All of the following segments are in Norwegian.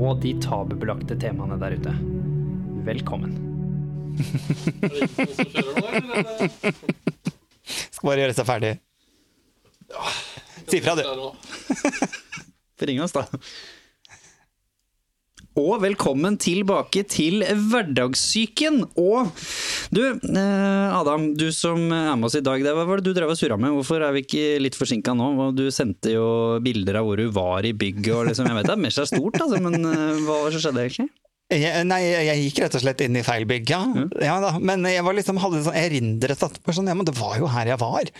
og de tabubelagte temaene der ute. Velkommen. Skal bare gjøre seg ferdig. Si fra, du. Ring oss, da. Og velkommen tilbake til Hverdagssyken. Og du, eh, Adam, du som er med oss i dag, hva var det du drev og surra med? Hvorfor er vi ikke litt forsinka nå? Du sendte jo bilder av hvor du var i bygget og liksom, jeg vet det er mest seg stort, altså, men eh, hva var det som skjedde egentlig? Jeg, nei, jeg gikk rett og slett inn i feil bygg, ja. ja da. Men jeg var liksom, hadde sånn erindret at sånn, ja, men det var jo her jeg var.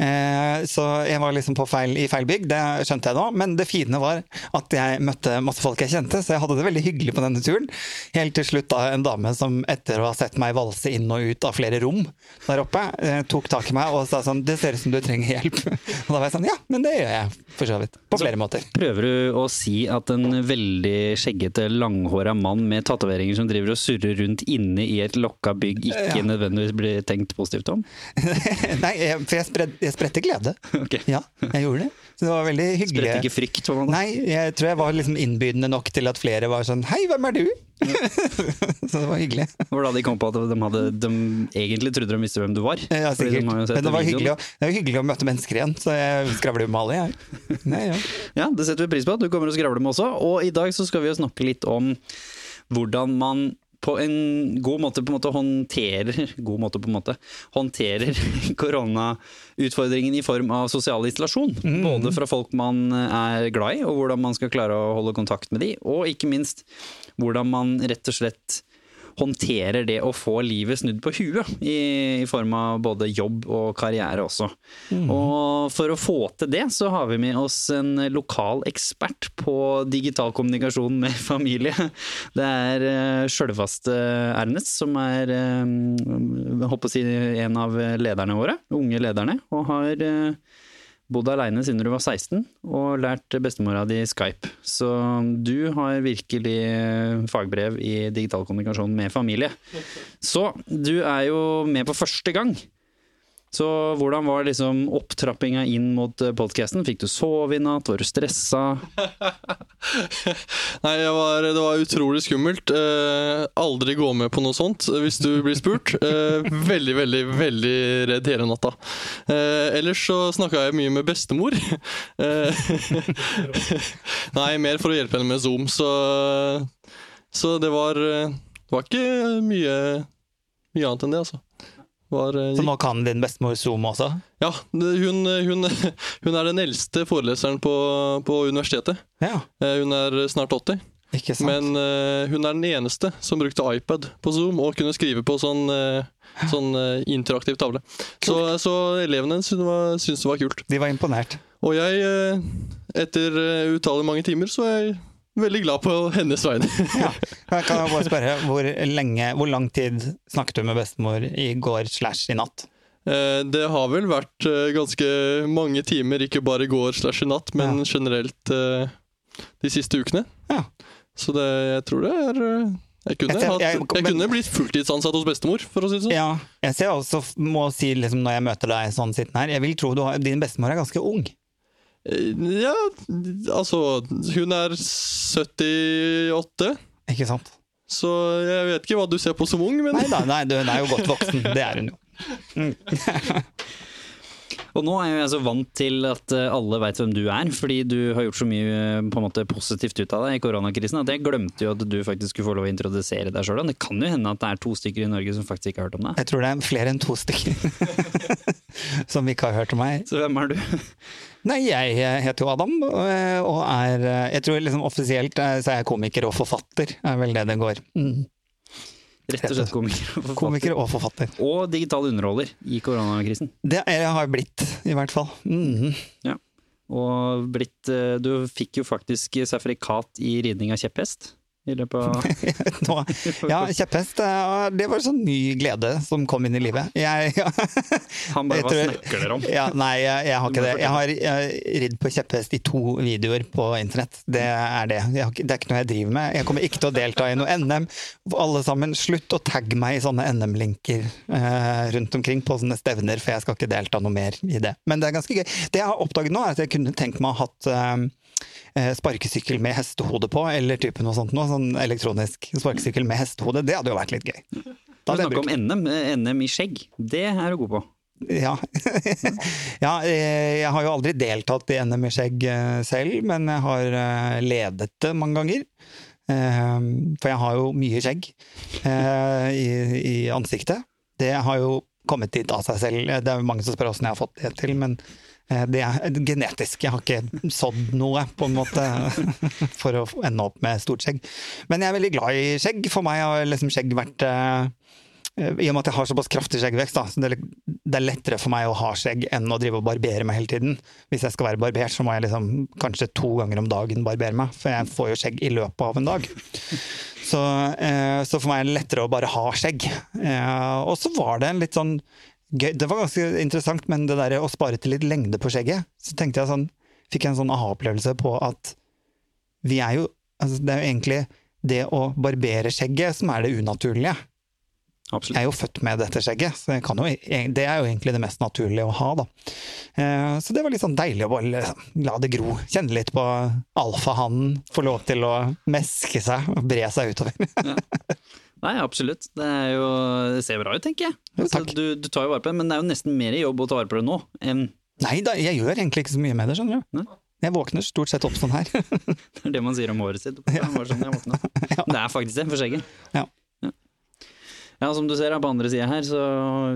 Eh, så jeg var liksom på feil, i feil bygg, det skjønte jeg da. Men det fine var at jeg møtte masse folk jeg kjente, så jeg hadde det veldig hyggelig på denne turen. Helt til slutt da en dame som etter å ha sett meg valse inn og ut av flere rom der oppe, eh, tok tak i meg og sa sånn Det ser ut som du trenger hjelp. Og da var jeg sånn Ja, men det gjør jeg for så vidt. På flere måter. Prøver du å si at en veldig skjeggete, langhåra mann med tatoveringer som driver og surrer rundt inne i et lokka bygg, ikke Ja. nødvendigvis blir tenkt positivt om? Nei, jeg, for jeg, spred, jeg spredte glede. Okay. Ja, jeg gjorde det. Så det var veldig hyggelig. Spredte ikke frykt? meg. Nei, jeg tror jeg var liksom innbydende nok til at flere var sånn Hei, hvem er du? så det var hyggelig. Det var da de kom på at de, hadde, de egentlig trodde de visste hvem du var. Ja, sikkert. de Men det var, hyggelig, å- det var hyggelig å møte mennesker igjen, så jeg skravler jo med alle, jeg. Nei, ja. Ja, det setter vi pris på at du kommer og skravler med også. Og i dag så skal vi jo snakke litt om hvordan man på en god måte på en måte håndterer god måte på en måte, håndterer koronautfordringen i form av sosial isolasjon. Både fra folk man er glad i, og hvordan man skal klare å holde kontakt med de, og ikke minst hvordan man rett og slett håndterer det å få livet snudd på huet, i, i form av både jobb og karriere også. Og for å få til det, så har vi med oss en lokal ekspert på digital kommunikasjon med familie. Det er uh, sjølvaste Ernest, som er eh, jeg håper å si en av lederne våre, unge lederne, og har eh, bodd aleine siden du var 16 og lært bestemora di Skype. Så du har virkelig fagbrev i digital kommunikasjon med familie. Så du er jo med på første gang. Så hvordan var liksom opptrappinga inn mot podkasten? Fikk du sove i natt? Var du stressa? Nei, var, det var utrolig skummelt. Eh, aldri gå med på noe sånt hvis du blir spurt. Eh, veldig, veldig, veldig redd hele natta. Eh, ellers så snakka jeg mye med bestemor. Eh, nei, mer for å hjelpe henne med Zoom, så, så det var eh, Det var ikke mye, mye annet enn det, altså. Var, eh, Så nå kan din bestemor Zoom også? ja, hun, hun, hun er den eldste foreleseren på, på universitetet. Ja, Eh, Hun er snart 80. ikke sant? Men uh, hun er den eneste som brukte iPad på Zoom og kunne skrive på sånn, uh, sånn uh, interaktiv tavle. Så, så elevene syntes det, var, syntes det var kult. De var imponert. Og jeg, eh, etter uh, utallige mange timer, så er jeg veldig glad på hennes vegne. Ja. Kan kan jeg bare spørre, hvor, lenge, hvor lang tid snakket du med bestemor i går slash i natt? Eh, det har vel vært eh, ganske mange timer, ikke bare i går slash i natt, men Ja. generelt eh, de siste ukene. Ja. Så det, jeg tror det er jeg kunne, Jeg ser- hatt, jeg- men- kunne blitt fulltidsansatt hos bestemor, for å si det sånn. Ja, jeg ser også, må si liksom, når jeg møter deg sånn sittende her, jeg vil tro du har, din bestemor er ganske ung. Eh, Ja, altså Hun er 78, Ikke sant? så jeg vet ikke hva du ser på som ung, men Nei da, nei, hun er jo godt voksen. Det er hun jo. Og nå er jeg så vant til at eh, alle veit hvem du er, fordi du har gjort så mye eh, på en måte positivt ut av deg i koronakrisen at jeg glemte jo at du faktisk skulle få lov å introdusere deg sjøl. Det kan jo hende at det er to stykker i Norge som faktisk ikke har hørt om deg. Jeg tror det er flere enn to stykker som ikke har hørt om meg. Så hvem er du? Nei, jeg heter jo Adam, og og er Jeg tror liksom offisielt eh, så er jeg komiker og forfatter, er vel det det går. Mm. Rett og slett komiker. og forfatter. Komiker og forfatter. Og digital underholder i koronakrisen. Det er jeg har blitt, i hvert fall. Mm. Og blitt eh, Du fikk jo faktisk sertifikat i ridning av kjepphest i løpet av Nå, ja, kjepphest, det var sånn ny glede som kom inn i livet. Jeg, ja. Han bare Hva snakker dere om? Ja, nei, jeg, jeg har ikke det. Jeg har har ridd på kjepphest i to videoer på internett. Det er det. Har, det er ikke noe jeg driver med. Jeg kommer ikke til å delta i noe NM. Alle sammen, slutt å tagge meg i sånne NM-linker eh, rundt omkring på sånne stevner, for jeg skal ikke delta noe mer i det. Men det er ganske gøy. Det jeg har oppdaget nå, er at jeg kunne tenkt meg å ha hatt eh, sparkesykkel med hestehode på, eller type noe sånt noe, sånn elektronisk sparkesykkel med hestehode. Det hadde jo vært litt gøy. Da Du snakker om NM. eh, NM i skjegg. Det er du god på. Ja. ja, eh, jeg har jo aldri deltatt i NM i skjegg eh, selv, men jeg har eh, ledet det mange ganger. Eh, For jeg har jo mye skjegg eh, i, i ansiktet. Det har jo kommet dit av seg selv. Det er jo mange som spør åssen jeg har fått det til, men eh, det er genetisk. Jeg har ikke sådd noe, på en måte, for å ende opp med stort skjegg. Men jeg er veldig glad i skjegg. For meg har liksom skjegg vært eh, i og med at jeg har såpass kraftig skjeggvekst, da, så det, er- er lettere for meg å ha skjegg enn å drive og barbere meg hele tiden. Hvis jeg skal være barbert, så må jeg liksom kanskje to ganger om dagen barbere meg, for jeg får jo skjegg i løpet av en dag. Så, eh, så for meg er det lettere å bare ha skjegg. Eh, og så var det en litt sånn gøy Det var ganske interessant, men det der å spare til litt lengde på skjegget, så tenkte jeg sånn Fikk jeg en sånn aha-opplevelse på at vi er jo altså Det er jo egentlig det å barbere skjegget som er det unaturlige. Absolutt. Jeg er jo født med dette skjegget, så jeg kan jo, det er jo egentlig det mest naturlige å ha. Da. Eh, Så det var litt sånn deilig å bare la det gro. Kjenne litt på alfahannen. Få lov til å meske seg og bre seg utover. Nei, absolutt. Det, er jo, det ser bra ut, tenker jeg. Jo, Altså, du, du tar jo vare på det, men det er jo nesten mer jobb å ta vare på det nå enn Nei da, jeg gjør egentlig ikke så mye med det, skjønner du. Nei. Jeg våkner stort sett opp sånn her. det er det man sier om håret sitt. Det var sånn jeg våkna. Det er faktisk det, for skjegget. Ja. Ja. Ja, som du ser på andre sida her, så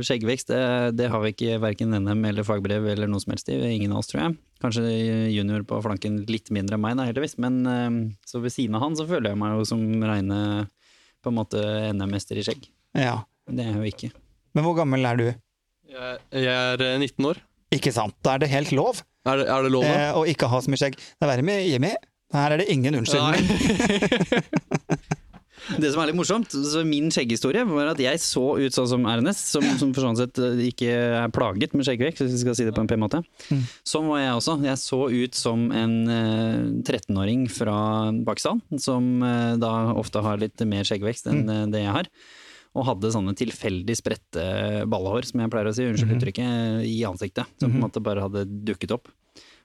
skjeggvekst det, det har vi ikke verken NM eller fagbrev eller noe som helst i. Ingen av oss, tror jeg. Kanskje junior på flanken litt mindre enn meg, da, heldigvis. Men eh, så ved siden av han så føler jeg meg jo som reine på en måte NM-mester i skjegg. Ja. Det er jeg jo ikke. Men hvor gammel er du? Jeg, jeg er eh, 19 år. Ikke sant, da er det helt lov Er det, er det lov, eh, å ikke ha så mye skjegg. Det er verre med Jimmy. Her er det ingen unnskyldning. Det som er litt morsomt, så min skjegghistorie var at jeg så ut sånn som RNS, som, som for sånn sett ikke er plaget med skjeggvekst, hvis vi skal si det på en pen måte. Sånn var jeg også. Jeg så ut som en uh, 13-åring fra Pakistan, som uh, da ofte har litt mer skjeggvekst enn uh, det jeg har. Og hadde sånne tilfeldig spredte ballehår, som jeg pleier å si, unnskyld uttrykket, i ansiktet. Som på en måte bare hadde dukket opp.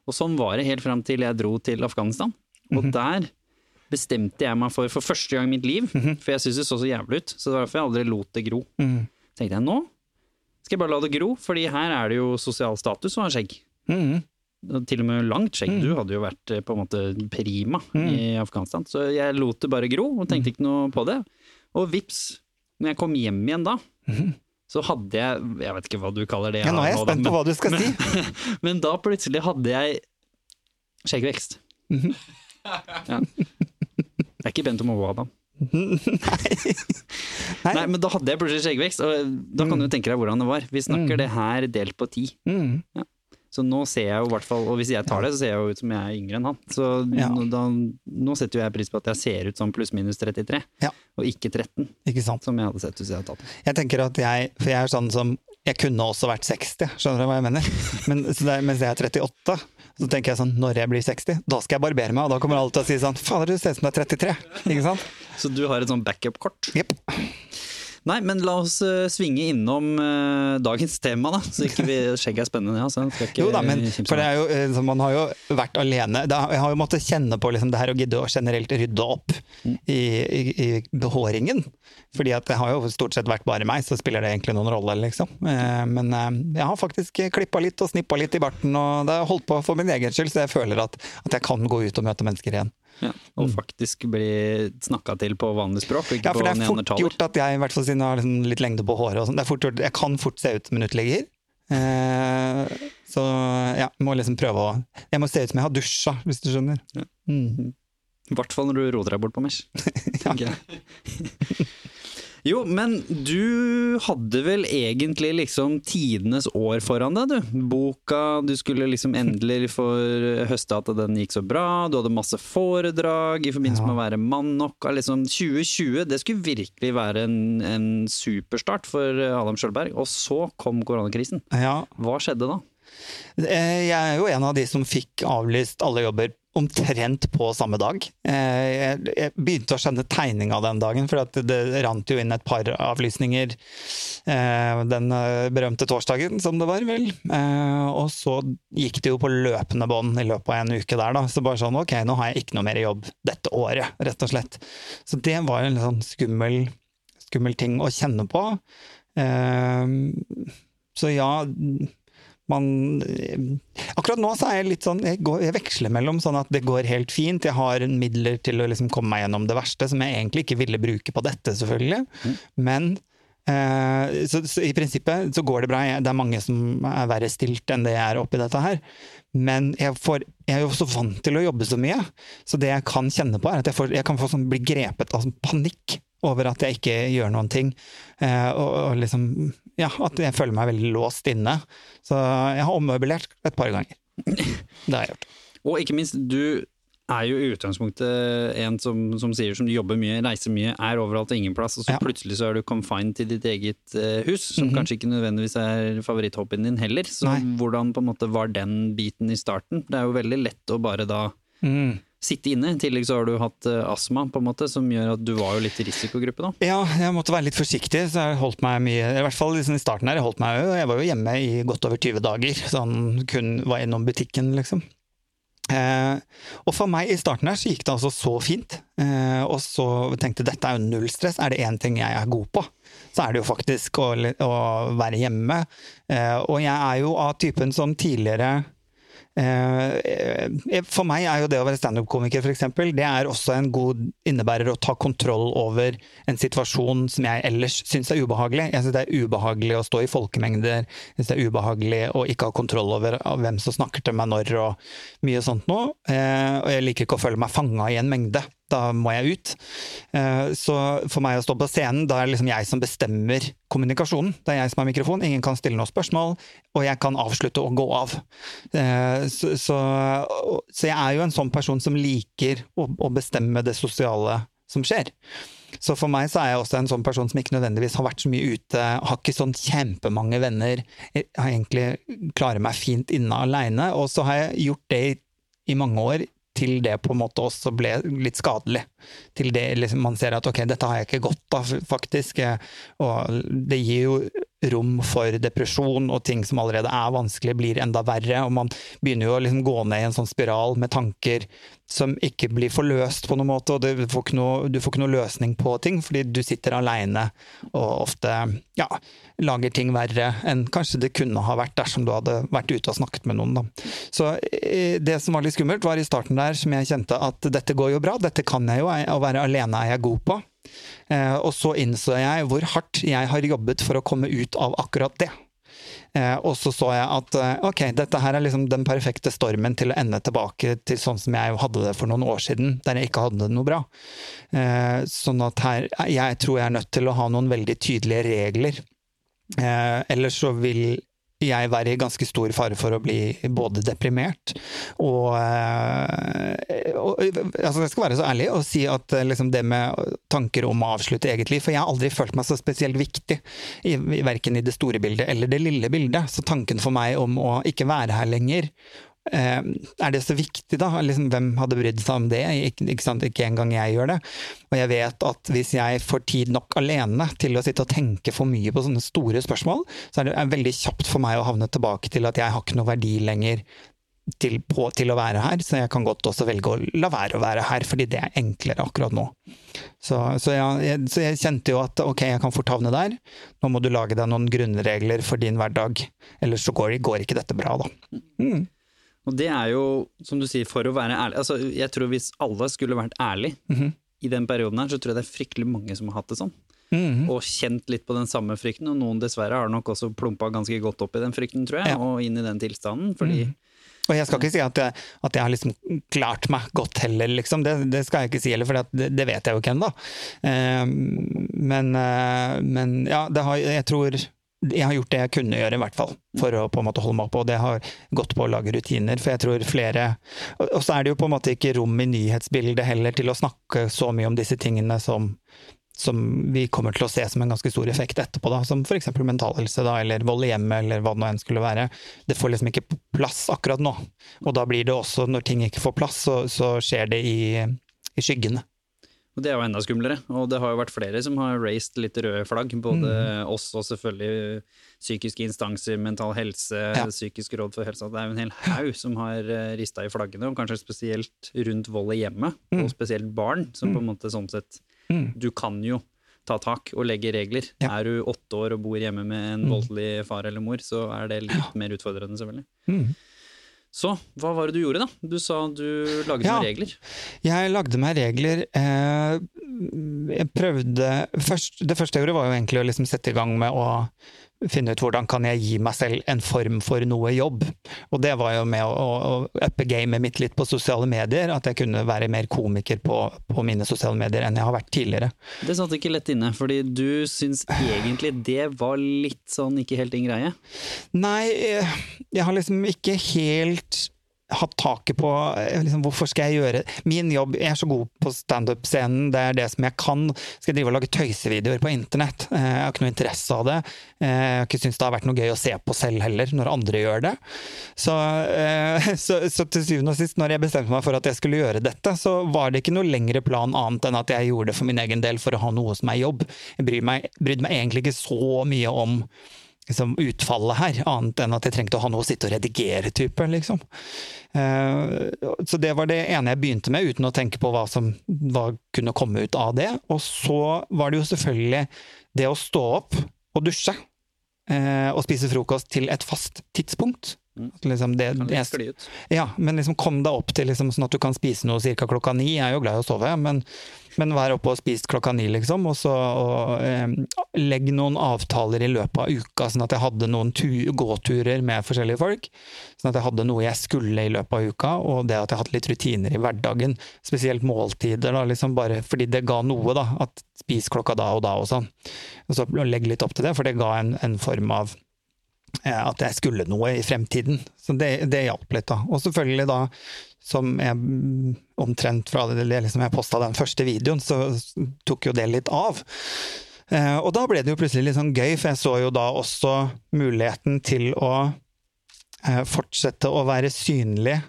Og sånn var det helt fram til jeg dro til Afghanistan. Og der bestemte jeg meg for for første gang i mitt liv, for jeg syntes det så så jævlig ut, så det var derfor jeg aldri lot det gro. Mhm. tenkte jeg nå skal jeg bare la det gro, fordi her er det jo sosial status å ha skjegg. Mm. Til og med langt skjegg. Mm. Du hadde jo vært eh, på en måte prima i Afghanistan. Så jeg lot det bare gro, og tenkte ikke noe på det. Og vips, når jeg kom hjem igjen da, så hadde jeg Jeg vet ikke hva du kaller det. Mhm. Ja, nå er jeg spent på hva du skal si. men, men da plutselig hadde jeg skjeggvekst. Mhm. Ja. Det er ikke Bento Moe, da. Nei. Nei, men da hadde jeg plutselig skjeggvekst, og da kan du tenke deg hvordan det var. Vi snakker det her delt på ti. Mhm. Så nå ser jeg jo hvert fall, og hvis jeg tar det, så ser jeg jo ut som jeg er yngre enn han. Så Ja. nå, da, nå setter jo jeg pris på at jeg ser ut som pluss-minus 33, Ja. og ikke 13, Ikke sant. som jeg hadde sett hvis jeg hadde tatt det. Jeg tenker at jeg, for jeg er sånn som Jeg kunne også vært 60, skjønner du hva jeg mener? Men, så det er, mens jeg er 38, så tenker jeg sånn Når jeg blir 60, da skal jeg barbere meg, og da kommer alle til å si sånn Fader, du ser ut som du er 33. Ikke sant? Så du har et sånn backup-kort. Jepp. Nei, men la oss uh, svinge innom uh, dagens tema, da. Så ikke vi skjegget er spennende. Ja, ikke Jo da, men for det er jo, liksom, man har jo vært alene. Da, Jeg har jo måttet kjenne på liksom det her å gidde å generelt rydde opp i, i, i behåringen. Fordi at det har jo stort sett vært bare meg, så spiller det egentlig noen rolle, liksom. Uh, Men eh, jeg har faktisk klippa litt og snippa litt i barten, og det har holdt på for min egen skyld, så jeg føler at, at jeg kan gå ut og møte mennesker igjen. Ja, og faktisk bli snakka til på vanlig språk, ikke Ja, for på det er fort gjort at jeg, i hvert fall siden jeg har liksom litt lengde på håret og sånt, det er fort gjort, jeg kan fort se ut som en uteligger. Eh, så ja, må liksom prøve å Jeg må se ut som jeg har dusja, hvis du skjønner. Mm. I hvert fall når du roter deg bort på Mesh. tenker jeg. Jo, men du hadde vel egentlig liksom tidenes år foran deg, du. Boka, du skulle liksom endelig få høste at den gikk så bra. Du hadde masse foredrag i forbindelse med å være mann nok. Liksom 2020, det skulle virkelig være en, en superstart for Adam Sjølberg. Og så kom koronakrisen. Ja. Hva skjedde da? Eh, Jeg er jo en av de som fikk avlyst alle jobber omtrent på samme dag. Eh, Jeg begynte å skjønne tegninga den dagen, for det rant jo inn et par avlysninger eh, den eh, berømte torsdagen, som det var, vel. Og så gikk det jo på løpende bånd i løpet av en uke der, da. Så bare sånn ok, nå har jeg ikke noe mer jobb dette året, rett og slett. Så det var en litt sånn skummel, skummel ting å kjenne på. Så ja, man Akkurat nå så er jeg litt sånn jeg, går, jeg veksler mellom sånn at det går helt fint, jeg har midler til å liksom komme meg gjennom det verste, som jeg egentlig ikke ville bruke på dette, selvfølgelig. Men eh, så, så i prinsippet så går det bra. Jeg- Det er mange som er verre stilt enn det jeg er oppi dette her. Men jeg, får, jeg er jo så vant til å jobbe så mye, så det jeg kan kjenne på, er at jeg, får, kan få sånn, bli grepet av sånn panikk over at jeg ikke gjør noen ting. Eh, og, og liksom Ja, at jeg føler meg veldig låst inne. Så jeg har ommøblert et par ganger. Det har jeg gjort. Og ikke minst, du er jo i utgangspunktet en som, som sier som jobber mye, reiser mye, er overalt og ingen plass, og så Ja. plutselig så er du confined til ditt eget eh, hus, som kanskje ikke nødvendigvis er favoritthobbyen din heller. Så Nei. hvordan på en måte var den biten i starten? Det er jo veldig lett å bare da Mm. Sitte inne. I tillegg så har du hatt eh, astma, på en måte, som gjør at du var jo litt i risikogruppe, da. Ja, jeg måtte være litt forsiktig, så jeg holdt meg mye I hvert fall liksom i starten her, jeg holdt meg jo Jeg var jo hjemme i godt over 20 dager, sånn kun var innom butikken, liksom. Eh, og for meg i starten her så gikk det altså så fint. Eh, og så tenkte jeg dette er jo null stress. Er det én ting jeg er god på, så er det jo faktisk å, å være hjemme. Eh, og jeg er jo av typen som tidligere For meg er jo det å være standup-komiker f.eks. det er også en god innebærer å ta kontroll over en situasjon som jeg ellers syns er ubehagelig. Jeg syns det er ubehagelig å stå i folkemengder. Jeg synes det er ubehagelig å ikke ha kontroll over hvem som snakker til meg når og mye sånt noe. Eh, Og jeg liker ikke å føle meg fanga i en mengde. Da må jeg ut. Eh, Så for meg å stå på scenen, da er det liksom jeg som bestemmer kommunikasjonen. Det er jeg som har mikrofon, ingen kan stille noe spørsmål, og jeg kan avslutte og gå av. Eh, Så, så, så jeg er jo en sånn person som liker å, å bestemme det sosiale som skjer. Så for meg så er jeg også en sånn person som ikke nødvendigvis har vært så mye ute, har ikke sånn kjempemange venner, jeg har egentlig klarer meg fint inne aleine, og så har jeg gjort det i, i mange år til det på en måte også ble litt skadelig. Til det liksom man ser at ok, dette har jeg ikke godt av, faktisk. Og det gir jo rom for depresjon, og ting som allerede er vanskelig, blir enda verre. Og man begynner jo å liksom gå ned i en sånn spiral med tanker som ikke blir forløst på noen måte, og du får ikke noe, du får ikke noe løsning på ting, fordi du sitter aleine og ofte ja, lager ting verre enn kanskje det kunne ha vært dersom du hadde vært ute og snakket med noen. Da. Så eh, det som var litt skummelt, var i starten der som jeg kjente at dette går jo bra, dette kan jeg jo, å være alene er jeg god på. Eh, og så innså jeg hvor hardt jeg har jobbet for å komme ut av akkurat det. Eh, og så så jeg at ok, dette her er liksom den perfekte stormen til å ende tilbake til sånn som jeg hadde det for noen år siden, der jeg ikke hadde det noe bra. Sånn at her Jeg tror jeg er nødt til å ha noen veldig tydelige regler. Eh, ellers så vil jeg være i ganske stor fare for å bli både deprimert og, eh, og altså Jeg skal være så ærlig og si at eh, liksom det med tanker om å avslutte eget liv For jeg har aldri følt meg så spesielt viktig, i, verken i det store bildet eller det lille bildet. Så tanken for meg om å ikke være her lenger er det så viktig, da? Liksom, hvem hadde brydd seg om det? Ikke, ikke, sant? ikke engang jeg gjør det. Og jeg vet at hvis jeg får tid nok alene til å sitte og tenke for mye på sånne store spørsmål, så er det veldig kjapt for meg å havne tilbake til at jeg har ikke noe verdi lenger til, på, til å være her, så jeg kan godt også velge å la være å være her, fordi det er enklere akkurat nå. Så, så, jeg, så jeg kjente jo at ok, jeg kan fort havne der, nå må du lage deg noen grunnregler for din hverdag, ellers så går, går ikke dette bra, da. Mm. Og det er jo, som du sier, for å være ærlig. Altså, jeg tror hvis alle skulle vært ærlig Mhm. i den perioden her, så tror jeg det er fryktelig mange som har hatt det sånn. Mhm. Og kjent litt på den samme frykten, og noen dessverre har nok også plumpa ganske godt opp i den frykten, tror jeg, Ja. og inn i den tilstanden. Fordi Og jeg skal ikke si at jeg, at jeg har liksom klart meg godt heller, liksom. Det, det skal jeg ikke si heller, for det, det vet jeg jo ikke ennå. Eh, men, eh, men ja, det har, jeg tror jeg har gjort det jeg kunne gjøre, i hvert fall, for å på en måte holde meg oppe. Og det har gått på å lage rutiner, for jeg tror flere Og så er det jo på en måte ikke rom i nyhetsbildet heller til å snakke så mye om disse tingene som, som vi kommer til å se som en ganske stor effekt etterpå, da, som f.eks. mentalhelse da, eller vold i hjemmet, eller hva det nå enn skulle være. Det får liksom ikke plass akkurat nå. Og da blir det også, når ting ikke får plass, så, så skjer det i, i skyggene. Og det er jo enda skumlere. Og det har jo vært flere som har raised litt røde flagg. Både mm. oss og selvfølgelig psykiske instanser, Mental Helse, ja. Psykisk råd for helse. Det er jo en hel haug som har eh, rista i flaggene, og kanskje spesielt rundt vold i hjemmet. Mm. Og spesielt barn, som på en måte sånn sett mm. Du kan jo ta tak og legge regler. Ja. Er du åtte år og bor hjemme med en mm. voldelig far eller mor, så er det litt mer utfordrende, selvfølgelig. Så hva var det du gjorde, da? Du sa du lagde ja, meg regler. Jeg lagde meg regler. Eh, jeg prøvde først, Det første jeg gjorde, var jo egentlig å liksom sette i gang med å finne ut hvordan kan jeg gi meg selv en form for noe jobb. Og det var jo med å, å uppe gamet mitt litt på sosiale medier. At jeg kunne være mer komiker på, på, mine sosiale medier enn jeg har vært tidligere. Det satt ikke lett inne, fordi du syns egentlig det var litt sånn ikke helt din greie? Nei, jeg har liksom ikke helt hatt taket på eh, liksom, Hvorfor skal jeg gjøre Min jobb Jeg er så god på standup-scenen, det er det som jeg kan. Skal jeg drive og lage tøysevideoer på internett? Eh, jeg har ikke noe interesse av det. Eh, jeg har ikke syntes det har vært noe gøy å se på selv heller, når andre gjør det. Så, så, så til syvende og sist, når jeg bestemte meg for at jeg skulle gjøre dette, så var det ikke noe lengre plan annet enn at jeg gjorde det for min egen del, for å ha noe som er jobb. Jeg brydde meg, brydde meg egentlig ikke så mye om liksom, utfallet her, annet enn at jeg trengte å ha noe å sitte og redigere, type, liksom. Uh, så det var det ene jeg begynte med, uten å tenke på hva som hva kunne komme ut av det. Og så var det jo selvfølgelig det å stå opp og dusje uh, og spise frokost til et fast tidspunkt. Liksom det, det, ja, men liksom kom deg opp til liksom, sånn at du kan spise noe ca. klokka ni. Jeg er jo glad i å sove, men men vær oppe og spis klokka ni, liksom. Og så og, eh, legg noen avtaler i løpet av uka, sånn at jeg hadde noen gåturer med forskjellige folk. Sånn at jeg hadde noe jeg skulle i løpet av uka, og det at jeg hadde litt rutiner i hverdagen. Spesielt måltider, da, liksom bare fordi det ga noe, da. At spis klokka da og da og sånn. Og så legg litt opp til det, for det ga en, en form av at jeg skulle noe i fremtiden. Så det, det hjalp litt, da. Og selvfølgelig da som jeg omtrent fra det liksom jeg posta den første videoen, så tok jo det litt av. Eh, og da ble det jo plutselig litt sånn gøy, for jeg så jo da også muligheten til å eh, fortsette å være synlig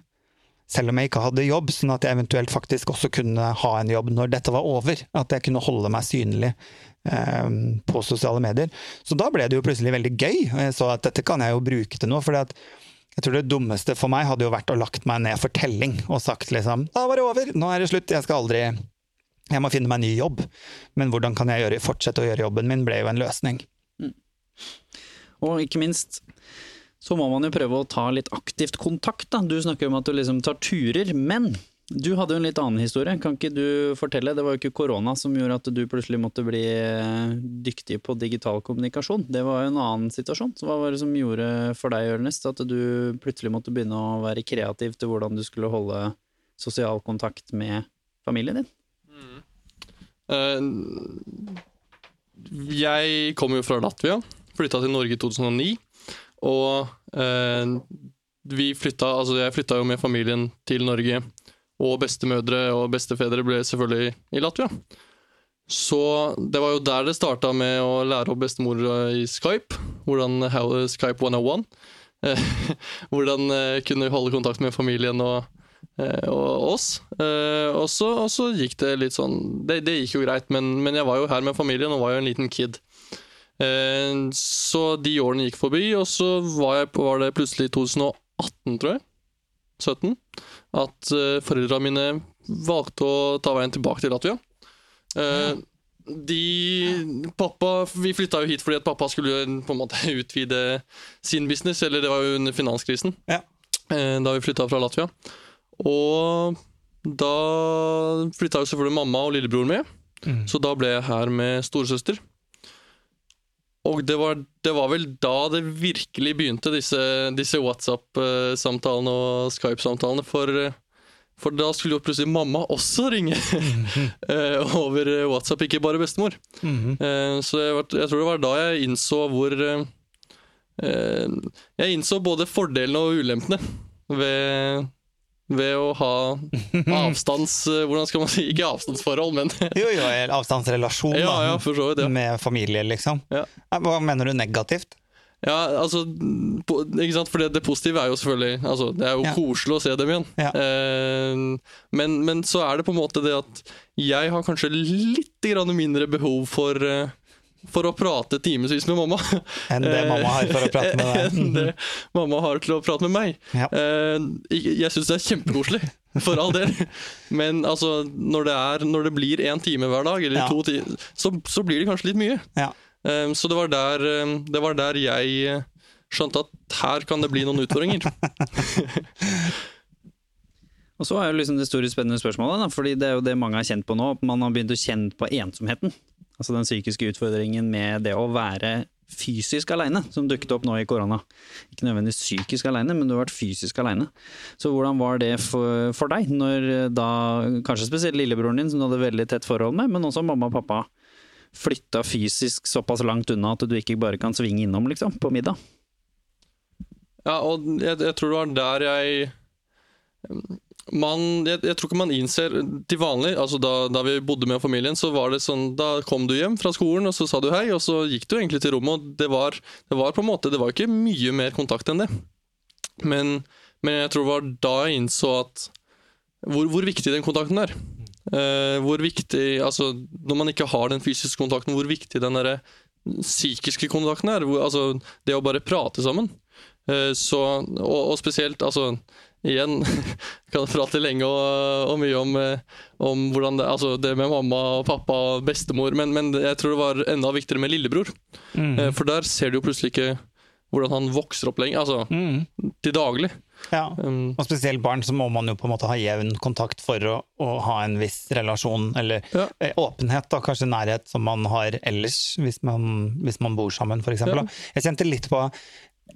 selv om jeg ikke hadde jobb, sånn at jeg eventuelt faktisk også kunne ha en jobb når dette var over. At jeg kunne holde meg synlig eh, på sosiale medier. Så da ble det jo plutselig veldig gøy, og jeg så at dette kan jeg jo bruke til noe. for jeg tror det dummeste for meg hadde jo vært å lagt meg ned for telling og sagt liksom da var det over, nå er det slutt, jeg skal aldri Jeg må finne meg en ny jobb. Men hvordan kan jeg gjøre, fortsette å gjøre jobben min, ble jo en løsning. Mm. Og ikke minst så må man jo prøve å ta litt aktivt kontakt, da. Du snakker om at du liksom tar turer, men du hadde jo en litt annen historie, kan ikke du fortelle? Det var jo ikke korona som gjorde at du plutselig måtte bli eh, dyktig på digital kommunikasjon. Det var jo en annen situasjon. Så hva var det som gjorde for deg, Ørnest, at du plutselig måtte begynne å være kreativ til hvordan du skulle holde sosial kontakt med familien din? Mm. Uh, jeg kom jo fra Latvia, flytta til Norge i 2009. Og uh, vi flytta, altså jeg flytta jo med familien til Norge og bestemødre og bestefedre ble selvfølgelig i Latvia. Så det var jo der det starta med å lære opp bestemor i Skype. Hvordan Skype 101. hvordan kunne kunne holde kontakt med familien og, eh, og oss. Eh, og så, og så, gikk det litt sånn Det, det gikk jo greit, men, men, jeg var jo her med familien og var jo en liten kid. Så de årene gikk forbi, og så var, jeg, var det plutselig 2018, tror jeg. 17 at uh, foreldrene mine valgte å ta veien tilbake til Latvia. Uh, de Pappa Vi flytta jo hit fordi at pappa skulle på en måte utvide sin business, eller det var jo under finanskrisen, ja. uh, da vi flytta fra Latvia. Og da flytta jo selvfølgelig mamma og lillebror med, mm. så da ble jeg her med storesøster. Og det var, det var vel da det virkelig begynte, disse, disse WhatsApp-samtalene og Skype-samtalene. For, for da skulle jo plutselig mamma også ringe eh, over WhatsApp, ikke bare bestemor. Eh, Så jeg, var, jeg tror det var da jeg innså hvor eh, Jeg innså både fordelene og ulempene ved, ved å ha avstands... eh, Hvordan skal man si? Ikke avstandsforhold, men Jo, jo, avstandsrelasjon Ja, da, ja, så vidt. Ja. med familie, liksom. Ja. Hva mener du negativt? Ja, altså Ikke sant, for det, det positive er jo selvfølgelig altså, Det er jo Ja. koselig å se dem igjen. Ja. Eh, men, men så er det på en måte det at jeg har kanskje litt mindre behov for eh, for å prate timevis med mamma. Enn det mamma har for å prate med deg. Enn det mamma har til å prate med meg. Ja. Eh, jeg syns det er kjempekoselig, for all del. Men altså, når det, er, når det blir én time hver dag, eller Ja. to timer, så, så blir det kanskje litt mye. Ja. Um, så det var, der, um, det var der jeg skjønte at her kan det bli noen utfordringer. Og så er jo liksom det store spennende spørsmålet, da, fordi det er jo det mange har kjent på nå. at Man har begynt å kjenne på ensomheten. Altså den psykiske utfordringen med det å være fysisk alene, som dukket opp nå i korona. Ikke nødvendigvis psykisk alene, men du har vært fysisk alene. Så hvordan var det for, for deg, når da kanskje spesielt lillebroren din, som du hadde veldig tett forhold med, men også mamma og pappa, flytta fysisk såpass langt unna at du ikke bare kan svinge innom, liksom, på middag? Ja, og jeg, jeg tror det var der jeg man, jeg, jeg tror ikke man innser til vanlig altså da, da vi bodde med familien, så var det sånn Da kom du hjem fra skolen, og så sa du hei, og så gikk du egentlig til rommet. og Det var, det var på en måte Det var ikke mye mer kontakt enn det. Men, men jeg tror det var da jeg innså at hvor, hvor viktig den kontakten er. Uh, hvor viktig Altså, når man ikke har den fysiske kontakten, hvor viktig den derre psykiske kontakten er. Hvor, altså, det å bare prate sammen. Uh, så, og, og spesielt, altså Igjen, kan prate lenge og, og mye om, eh, om hvordan det, altså det med mamma og pappa og bestemor, men, men jeg tror det var enda viktigere med lillebror. Mm. For der ser du jo plutselig ikke hvordan han vokser opp lenger, altså Mm. til daglig. Ja. Um, Og spesielt barn, så må man jo på en måte ha jevn kontakt for å, å ha en viss relasjon, eller Ja. eh, åpenhet, da, kanskje nærhet, som man har ellers, hvis man, hvis man bor sammen, f.eks. Ja. Jeg kjente litt på eh,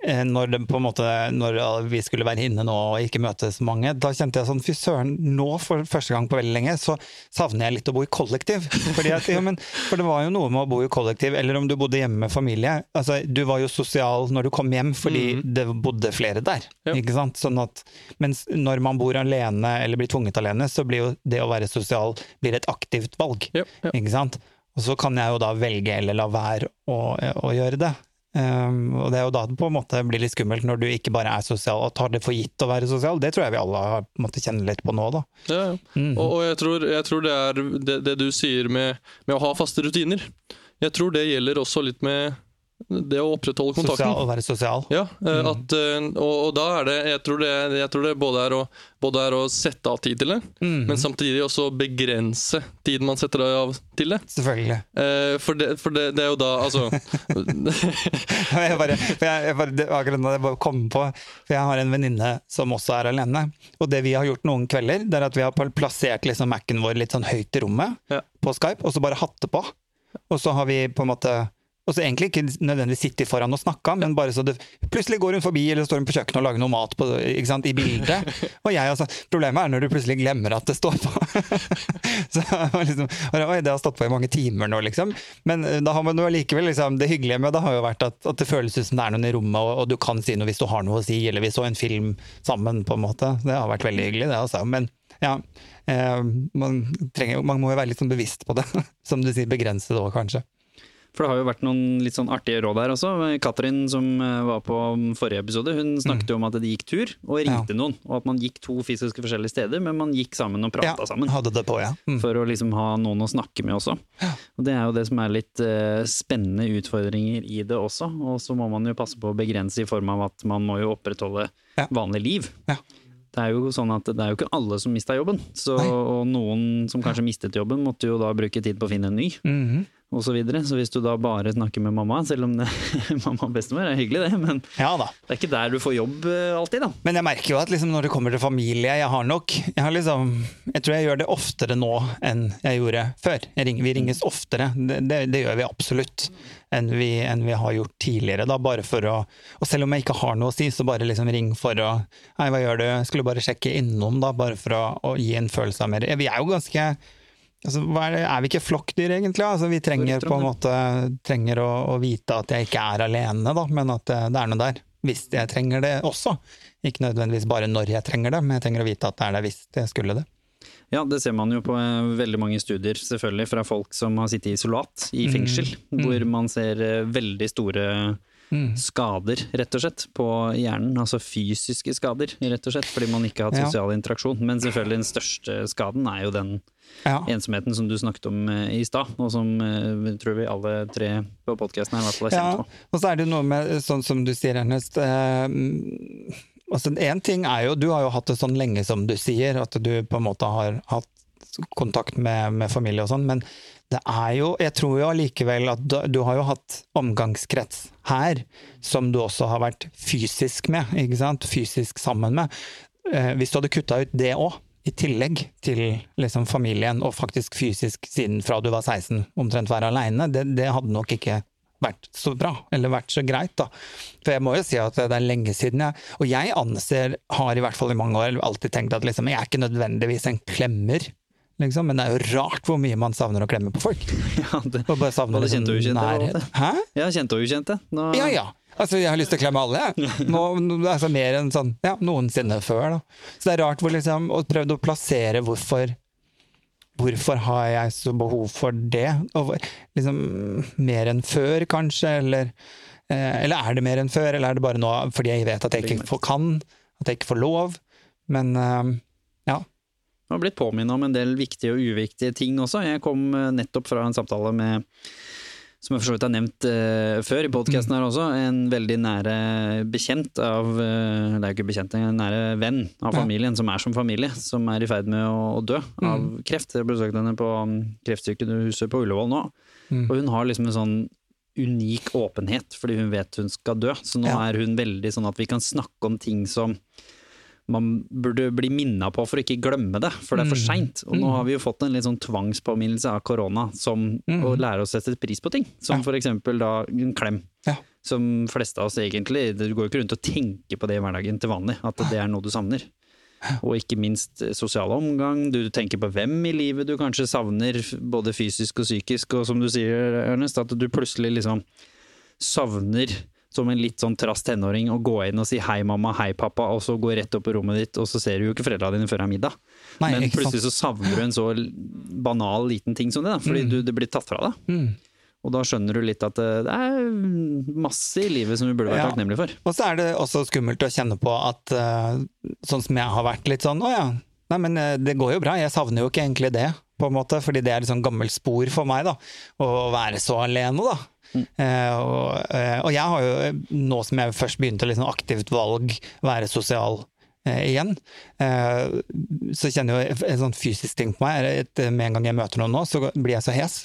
når, det, måte, når vi skulle være inne nå og ikke møte så mange, da kjente jeg sånn fy søren, nå for første gang på veldig lenge, så savner jeg litt å bo i kollektiv. Fordi at, ja, men, for det var jo noe med å bo i kollektiv, eller om du bodde hjemme med familie. Altså, du var jo sosial når du kom hjem fordi det bodde flere der. Ja. Ikke sant? Sånn at, mens når man bor alene eller blir tvunget alene, så blir jo det å være sosial blir et aktivt valg. ja. Ikke sant? Og så kan jeg jo da velge eller la være å, å gjøre det. Um, og det er jo da det på en måte blir litt skummelt når du ikke bare er sosial og tar det for gitt å være sosial. Det tror jeg vi alle har på en måte kjenner litt på nå, da. Ja, ja. Mhm. Og, og jeg, tror, jeg tror det er det, det du sier med, med å ha faste rutiner. Jeg tror det gjelder også litt med det å opprettholde kontakten. Sosial, å være sosial. Ja, eh, at, eh, og, og da er det jeg tror det, jeg tror det både, er å, både er å sette av tid til det, mm. men samtidig også begrense tiden man setter av til det. Selvfølgelig. Eh, for det, for det, det er jo da altså jeg bare, jeg, bare, det akkurat nå jeg bare kom på, for jeg har en venninne som også er alene. Og det vi har gjort noen kvelder, det er at vi har plassert liksom Mac-en vår litt sånn høyt i rommet Ja. på Skype, og så bare hatt det på. Og så har vi på en måte og så egentlig ikke nødvendigvis sitter foran og snakka, men bare så det Plutselig går hun forbi, eller står hun på kjøkkenet og lager noe mat på, sant, i bildet. Og jeg, altså, problemet er når du plutselig glemmer at det står på. så liksom, Oi, det har stått på i mange timer nå, liksom. Men eh, da har man jo allikevel liksom, Det hyggelige med det har jo vært at, at det føles ut som det er noen i rommet, og, og du kan si noe hvis du har noe å si, eller vi så en film sammen, på en måte. Det har vært veldig hyggelig, det altså. Men ja. Eh, man, trenger, man må jo være litt sånn bevisst på det. Som du sier, begrense det òg, kanskje. For det har jo vært noen litt sånn artige råd her også. Katrin som eh, var på forrige episode, hun snakket jo om at de gikk tur og ringte noen. Og at man gikk to fysiske forskjellige steder, men man gikk sammen og prata Ja, sammen. hadde det på, ja. Mm. For å liksom ha noen å snakke med også. Og Det er jo det som er litt uh, spennende utfordringer i det også. Og så må man jo passe på å begrense i form av at man må jo opprettholde Ja. vanlig liv. Ja. Det er jo sånn at det er jo ikke alle som mista jobben. Så, og noen som kanskje mistet jobben, måtte jo da bruke tid på å finne en ny. Mhm. Og så videre. Så hvis du da bare snakker med mamma, selv om det, mamma og bestemor er hyggelig det, men Ja det er ikke der du får jobb eh, alltid, da. Men jeg merker jo at liksom når det kommer til familie, jeg har nok Jeg, har liksom, jeg tror jeg gjør det oftere nå enn jeg gjorde før. Jeg ringer, vi ringes oftere, det, det, det gjør vi absolutt. Enn vi, enn vi har gjort tidligere. Da, bare for å, og selv om jeg ikke har noe å si, så bare liksom ring for å Hei, hva gjør du? Skulle bare sjekke innom, da, bare for å, å gi en følelse av mer Vi er jo ganske altså, er, er vi ikke flokkdyr, egentlig? Altså, vi trenger på en måte trenger å, å vite at jeg ikke er alene, da, men at det, det er noe der. Hvis jeg trenger det også. Ikke nødvendigvis bare når jeg trenger det, men jeg trenger å vite at det er der hvis jeg skulle det. Ja, det ser man jo på eh, veldig mange studier, selvfølgelig, fra folk som har sittet i isolat i fengsel, hvor man ser eh, veldig store skader, rett og slett, på hjernen. Altså fysiske skader, rett og slett, fordi man ikke har hatt Ja. sosial interaksjon. Men selvfølgelig den største skaden er jo den Ja. ensomheten som du snakket om eh, i stad, og som eh, tror vi alle tre på podkasten her i hvert fall har Ja, kjent på. og så er det noe med, sånn som du sier, Ernest eh, altså En ting er jo, du har jo hatt det sånn lenge som du sier, at du på en måte har hatt kontakt med, med familie og sånn, men det er jo Jeg tror jo allikevel at du, du har jo hatt omgangskrets her, som du også har vært fysisk med, ikke sant? Fysisk sammen med. Eh, hvis du hadde kutta ut det òg, i tillegg til liksom familien, og faktisk fysisk siden fra du var 16, omtrent være aleine, det, det hadde nok ikke vært så bra, eller vært så greit, da. For jeg må jo si at det er lenge siden jeg Og jeg anser, har i hvert fall i mange år alltid tenkt at liksom, jeg er ikke nødvendigvis en klemmer, liksom, men det er jo rart hvor mye man savner å klemme på folk. Ja, det, Og bare savner liksom nærhet. Hæ? ja, kjente og ukjente. Nå, Ja ja. Altså, jeg har lyst til å klemme alle, jeg. Nå, altså, mer enn sånn ja, noensinne før, da. Så det er rart hvor liksom Og prøvd å plassere hvorfor Hvorfor har jeg så behov for det? Og liksom mer enn før, kanskje? Eller, eh, eller er det mer enn før, eller er det bare nå fordi jeg vet at jeg ikke får, kan? At jeg ikke får lov? Men eh. Jeg har blitt påminnet om en del viktige og uviktige ting også. Jeg kom eh, nettopp fra en samtale med, som jeg for så vidt har nevnt uh, før i podkasten her også, en veldig nære bekjent av uh, Det er jo ikke bekjent, en nære venn av Ja. familien, som er som familie, som er i ferd med å, å dø av Mm. kreft. Jeg besøkte henne på um, kreftsykehuset på Ullevål nå, Mm. og hun har liksom en sånn unik åpenhet, fordi hun vet hun skal dø. Så nå Ja. er hun veldig sånn at vi kan snakke om ting som man burde bli minna på for å ikke glemme det, for det er for Mm. seint. Og nå har vi jo fått en litt sånn tvangspåminnelse av korona, som Mm. å lære å sette pris på ting. Som Ja. for eksempel da en klem. Ja. Som fleste av oss egentlig Du går jo ikke rundt og tenker på det i hverdagen til vanlig, at det er noe du savner. Og ikke minst sosial omgang. Du tenker på hvem i livet du kanskje savner, både fysisk og psykisk. Og som du sier, Ernest, at du plutselig liksom savner som en litt sånn trass tenåring å gå inn og si hei mamma, hei pappa, og så gå rett opp på rommet ditt, og så ser du jo ikke foreldra dine før det er middag. Nei, Men plutselig så savner du en så banal liten ting som det, da, fordi du, det blir tatt fra deg. Mm. Og da skjønner du litt at eh, det er masse i livet som du burde vært Ja. takknemlige for. Og så er det også skummelt å kjenne på at eh, sånn som jeg har vært litt sånn, å ja, nei men eh, det går jo bra, jeg savner jo ikke egentlig det, på en måte, fordi det er et sånn gammelt spor for meg, da, å være så alene, da. Eh, og, eh, og jeg har jo, nå som jeg først begynte liksom aktivt valg, være sosial eh, igjen, så kjenner jeg jo en sånn fysisk ting på meg, er at med en gang jeg møter noen nå, så blir jeg så hes.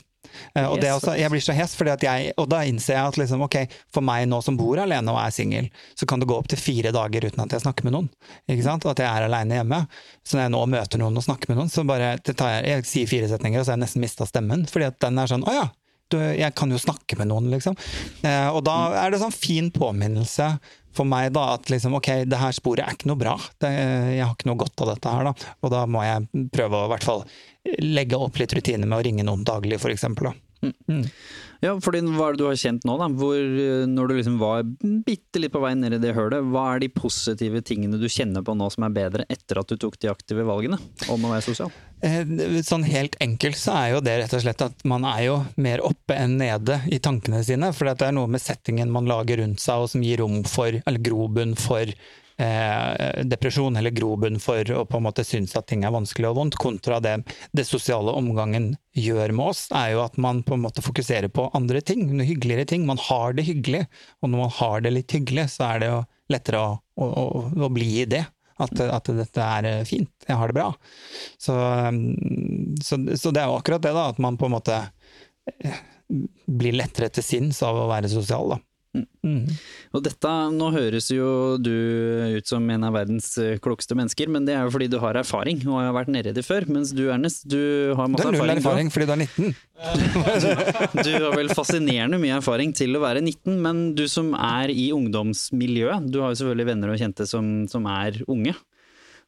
Uh, og det også, jeg blir så hes, fordi at jeg, og da innser jeg at liksom, okay, for meg nå som bor alene og er singel, så kan det gå opp til fire dager uten at jeg snakker med noen. At jeg er alene hjemme. Så når jeg nå møter noen og snakker med noen, så bare jeg, jeg sier fire setninger, og så har jeg nesten mista stemmen. Fordi at den er sånn å ja, jeg kan jo snakke med noen, liksom. Eh, og da er det sånn fin påminnelse for meg da, at liksom, ok, det her sporet er ikke noe bra. Det, jeg har ikke noe godt av dette her, da. Og da må jeg prøve å i hvert fall legge opp litt rutiner med å ringe noen daglig, for eksempel. Da. Ja, fordi hva er det du har kjent nå, da? Hvor, eh, når du liksom var bitte litt på vei ned i det hølet, hva er de positive tingene du kjenner på nå som er bedre etter at du tok de aktive valgene om å være sosial? Eh, Sånn helt enkelt så er jo det rett og slett at man er jo mer oppe enn nede i tankene sine. For det er noe med settingen man lager rundt seg og som gir rom for, eller grobunn for eh, depresjon, eller grobunn for å på en måte synes at ting er vanskelig og vondt, kontra det det sosiale omgangen gjør med oss, er jo at man på en måte fokuserer på andre ting, hyggeligere ting. Man har det hyggelig, og når man har det litt hyggelig, så er det jo lettere å, å, å, å bli i det. At, at dette er eh, fint, jeg har det bra. Så, um, så, så det er jo akkurat det, da, at man på en måte eh, blir lettere til sinns av å være sosial, da. Mm. Og dette, nå høres jo du ut som en av verdens eh, klokeste mennesker, men det er jo fordi du har erfaring og har vært nedi det før. Mens du Ernest, du har Du har null erfaring. erfaring fordi du er 19. Du har vel fascinerende mye erfaring til å være 19, men du som er i ungdomsmiljøet, du har jo selvfølgelig venner og kjente som, som er unge.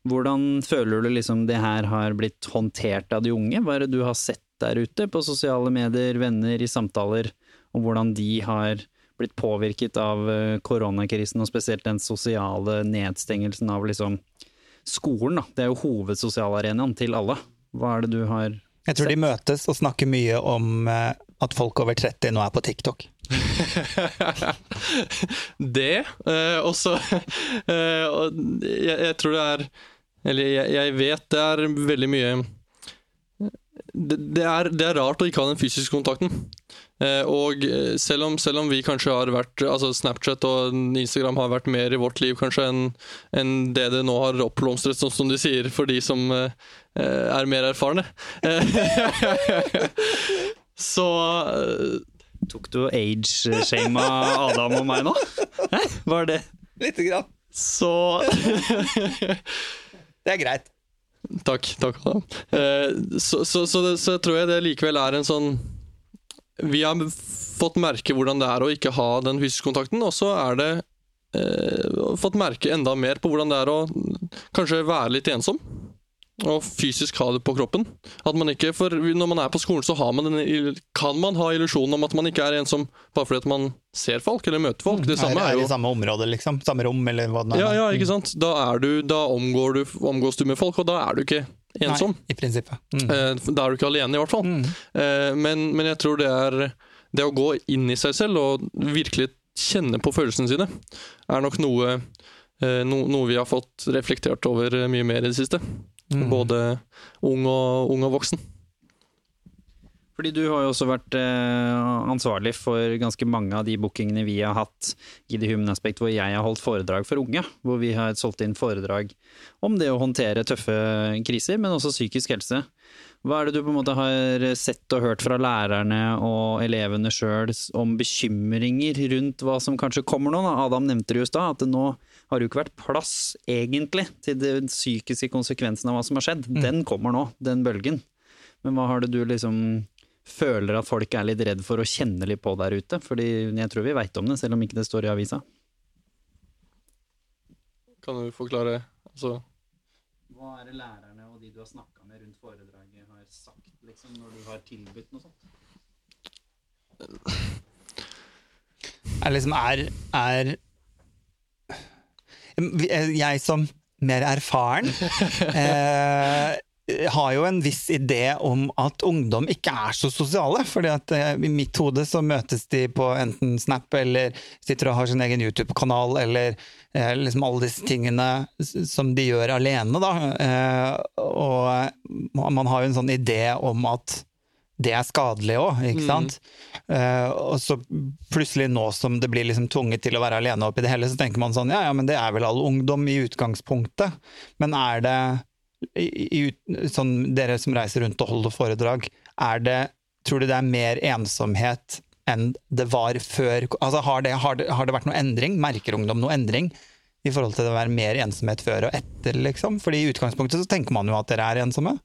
Hvordan føler du liksom det her har blitt håndtert av de unge? Hva er det du har sett der ute på sosiale medier, venner, i samtaler, om hvordan de har blitt påvirket av eh, koronakrisen, og spesielt den sosiale nedstengelsen av liksom skolen, da. Det er jo hovedsosialarenaen til alle. Hva er det du har sett? Jeg tror de møtes og snakker mye om eh, at folk over 30 nå er på TikTok. det. Eh, og så eh, jeg, jeg tror det er Eller jeg, jeg vet det er veldig mye det, det, er, det er rart å ikke ha den fysiske kontakten. Eh, og eh, selv om, selv om vi kanskje har vært Altså Snapchat og Instagram har vært mer i vårt liv kanskje enn en det det nå har oppblomstret, sånn som de sier, for de som eh, er mer erfarne. Så eh, Tok du age-shama Adam og meg nå? Hæ? Var det Lite grann. Så Det er greit. Takk. takk Adam. Eh, så, så, så, det, så tror jeg det likevel er en sånn Vi har fått merke hvordan det er å ikke ha den fysiske kontakten, og så er det eh, fått merke enda mer på hvordan det er å kanskje være litt ensom. Og fysisk ha det på kroppen. At man ikke, for Når man er på skolen, så har man den, kan man ha illusjonen om at man ikke er ensom bare fordi at man ser folk eller møter folk. Det samme er, er jo i samme område, liksom. Samme rom, eller hva det er. Ja, ja, ikke sant? Da, er du, da omgår du, omgås du med folk, og da er du ikke ensom. Nei, I prinsippet. Mm. Eh, Da er du ikke alene, i hvert fall. Mm. Men, men jeg tror det er det å gå inn i seg selv og virkelig kjenne på følelsene sine, er nok noe, eh, no, noe vi har fått reflektert over eh, mye mer i det siste. Både ung og, ung og voksen. Fordi du har jo også vært eh, ansvarlig for ganske mange av de bookingene vi har hatt i The Human Aspect, hvor jeg har holdt foredrag for unge. Hvor vi har solgt inn foredrag om det å håndtere tøffe kriser, men også psykisk helse. Hva er det du på en måte har sett og hørt fra lærerne og elevene sjøl om bekymringer rundt hva som kanskje kommer nå? Da? Adam nevnte det jo i stad, at det nå har det jo ikke vært plass, egentlig, til den psykiske konsekvensen av hva som har skjedd. Den kommer nå, den bølgen. Men hva har det du liksom føler at folk er litt redd for å kjenne litt på der ute? Fordi jeg tror vi veit om det, selv om ikke det står i avisa. Kan du forklare altså, Hva er det lærerne og de du har snakka med rundt foredraget har sagt, liksom, når du har tilbudt noe sånt? er liksom er, er Jeg som mer erfaren eh, har jo en viss idé om at ungdom ikke er så sosiale. fordi at eh, i mitt hode så møtes de på enten Snap eller sitter og har sin egen YouTube-kanal eller eh, liksom alle disse tingene som de gjør alene, da. Eh, og man har jo en sånn idé om at det er skadelig òg, ikke sant? Eh, og så plutselig nå som det blir liksom tvunget til å være alene oppi det hele, så tenker man sånn ja ja, men det er vel all ungdom i utgangspunktet. Men er det i, i, sånn, Dere som reiser rundt og holder foredrag, er det, tror du det er mer ensomhet enn det var før? Altså, har, det, har, det, har det vært noe endring? Merker ungdom noe endring? I forhold til det å være mer ensomhet før og etter, liksom? Fordi i utgangspunktet så tenker man jo at dere er ensomme.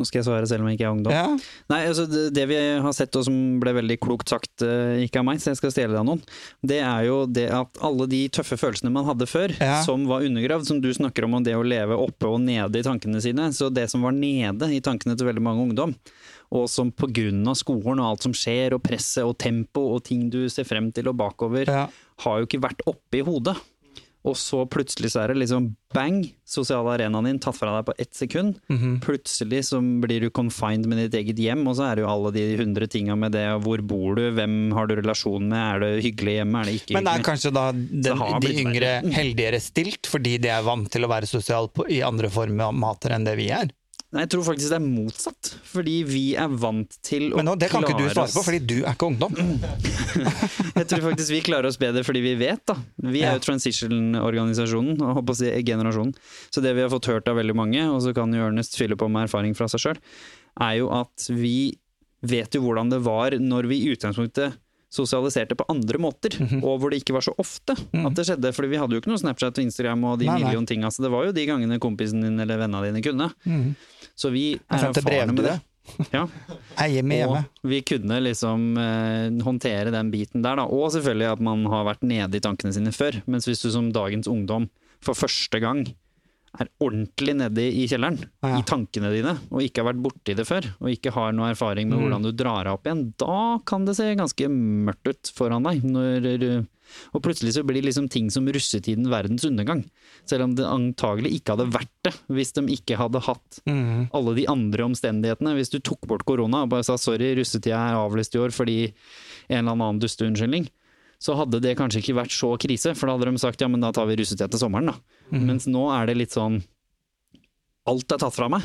Nå skal jeg svare selv om jeg ikke er ungdom. Ja. Nei, altså det, det vi har sett og som ble veldig klokt sagt, eh, ikke av meg, så jeg skal stjele det av noen, det er jo det at alle de tøffe følelsene man hadde før, Ja. som var undergravd, som du snakker om, om det å leve oppe og nede i tankene sine, så det som var nede i tankene til veldig mange ungdom, og som av skolen og alt som skjer, og presset og tempo og ting du ser frem til og bakover, Ja. har jo ikke vært oppe i hodet. Og så plutselig så er det liksom bang, sosiale arenaen din tatt fra deg på ett sekund. Mhm. Plutselig så blir du confined med ditt eget hjem, og så er det jo alle de hundre tinga med det. Hvor bor du, hvem har du relasjon med, er det hyggelig hjemme, er det ikke hyggelig? Men det er kanskje da den, de yngre verre. heldigere stilt fordi de er vant til å være sosiale i andre formater enn det vi er? Nei, jeg tror faktisk det er motsatt. Fordi vi er vant til å Men nå, det kan ikke du svare på, fordi du er ikke ungdom. Jeg tror faktisk vi klarer oss bedre fordi vi vet, da. Vi er jo transition-organisasjonen, og håper å si generasjonen. Så det vi har fått hørt av veldig mange, og så kan jo Ernest fylle på med erfaring fra seg sjøl, er jo at vi vet jo hvordan det var når vi i utgangspunktet sosialiserte på andre måter, Mhm. og hvor det ikke var så ofte at det skjedde. fordi vi hadde jo ikke noe Snapchat og Instagram og de Nei, million tinga, så det var jo de gangene kompisen din eller vennene dine kunne. Mm. Så vi er erfarne med det. Ja. Og vi kunne liksom eh, håndtere den biten der, da. Og selvfølgelig at man har vært nede i tankene sine før. Mens hvis du som dagens ungdom for første gang er ordentlig nede i kjelleren, Ja. i tankene dine, og ikke har vært borti det før, og ikke har noe erfaring med Mm. hvordan du drar deg opp igjen, da kan det se ganske mørkt ut foran deg. Når, og plutselig så blir liksom ting som russetiden verdens undergang. Selv om det antagelig ikke hadde vært det, hvis de ikke hadde hatt mm. alle de andre omstendighetene. Hvis du tok bort korona og bare sa sorry, russetida er avlyst i år fordi en eller annen dusteunnskyldning, så hadde det kanskje ikke vært så krise, for da hadde de sagt ja, men da tar vi russetida til sommeren, da. Mens nå er det litt sånn Alt er tatt fra meg.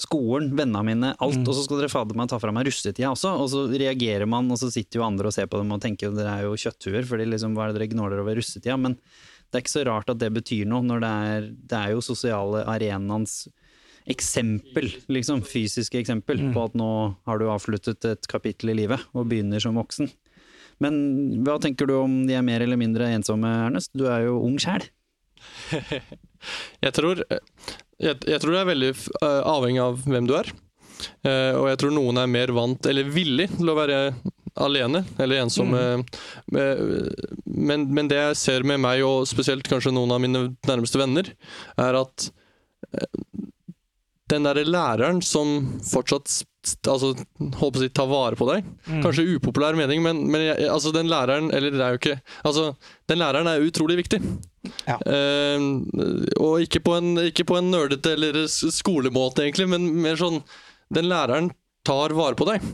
Skolen, vennene mine, alt. Og så skal dere fader meg ta fra meg russetida også. Og så reagerer man, og så sitter jo andre og ser på dem og tenker at dere er jo kjøtthuer, fordi liksom hva er det dere gnåler over russetida? Men det er ikke så rart at det betyr noe, når det er, det er jo sosiale arenaens eksempel, liksom, fysiske eksempel, på at nå har du avsluttet et kapittel i livet og begynner som voksen. Men hva tenker du om de er mer eller mindre ensomme, Ernest? Du er jo ung sjæl. Jeg tror, jeg, jeg tror det er veldig eh, avhengig av hvem du er. Eh, og jeg tror noen er mer vant, eller villig, til å være alene eller ensomme. Eh, Men, men det jeg ser med meg, og spesielt kanskje noen av mine nærmeste venner, er at den derre læreren som fortsatt altså, på å si, tar vare på deg. Kanskje upopulær mening, men, men altså, den læreren Eller det er jo ikke Altså, den læreren er utrolig viktig. Ja. Uh, og ikke på en, ikke på en nerdete eller skolemåte, egentlig, men mer sånn Den læreren tar vare på deg.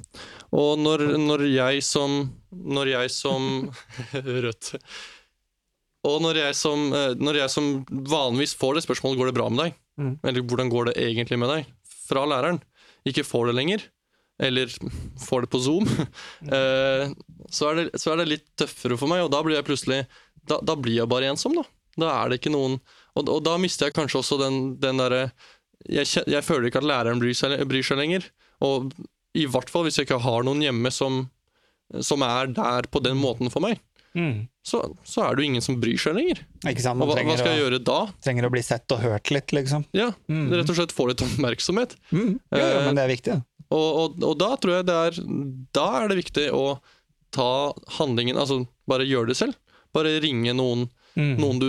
Og når, når jeg som Når jeg som Rødt. Og når jeg, som, eh, når jeg som vanligvis får det spørsmålet går det bra med deg, Mm. eller hvordan går det egentlig med deg, fra læreren, ikke får det lenger, eller får det på Zoom, eh, så, er det, så er det litt tøffere for meg, og da blir jeg plutselig Da, da blir jeg bare ensom, da. Da er det ikke noen Og, og da mister jeg kanskje også den, den derre jeg, jeg føler ikke at læreren bryr seg, bryr seg lenger. Og i hvert fall hvis jeg ikke har noen hjemme som, som er der på den måten for meg, Mm. så, så er det jo ingen som bryr seg lenger. Ikke sant? Og hva, hva skal jeg å, gjøre da? trenger å bli sett og hørt litt, liksom. Ja, Mm. Rett og slett få litt oppmerksomhet. Mm. Jo, jo, men det er viktig. Eh, Og, og, og da tror jeg det er Da er det viktig å ta handlingen Altså bare gjøre det selv. Bare ringe noen, Mm. noen du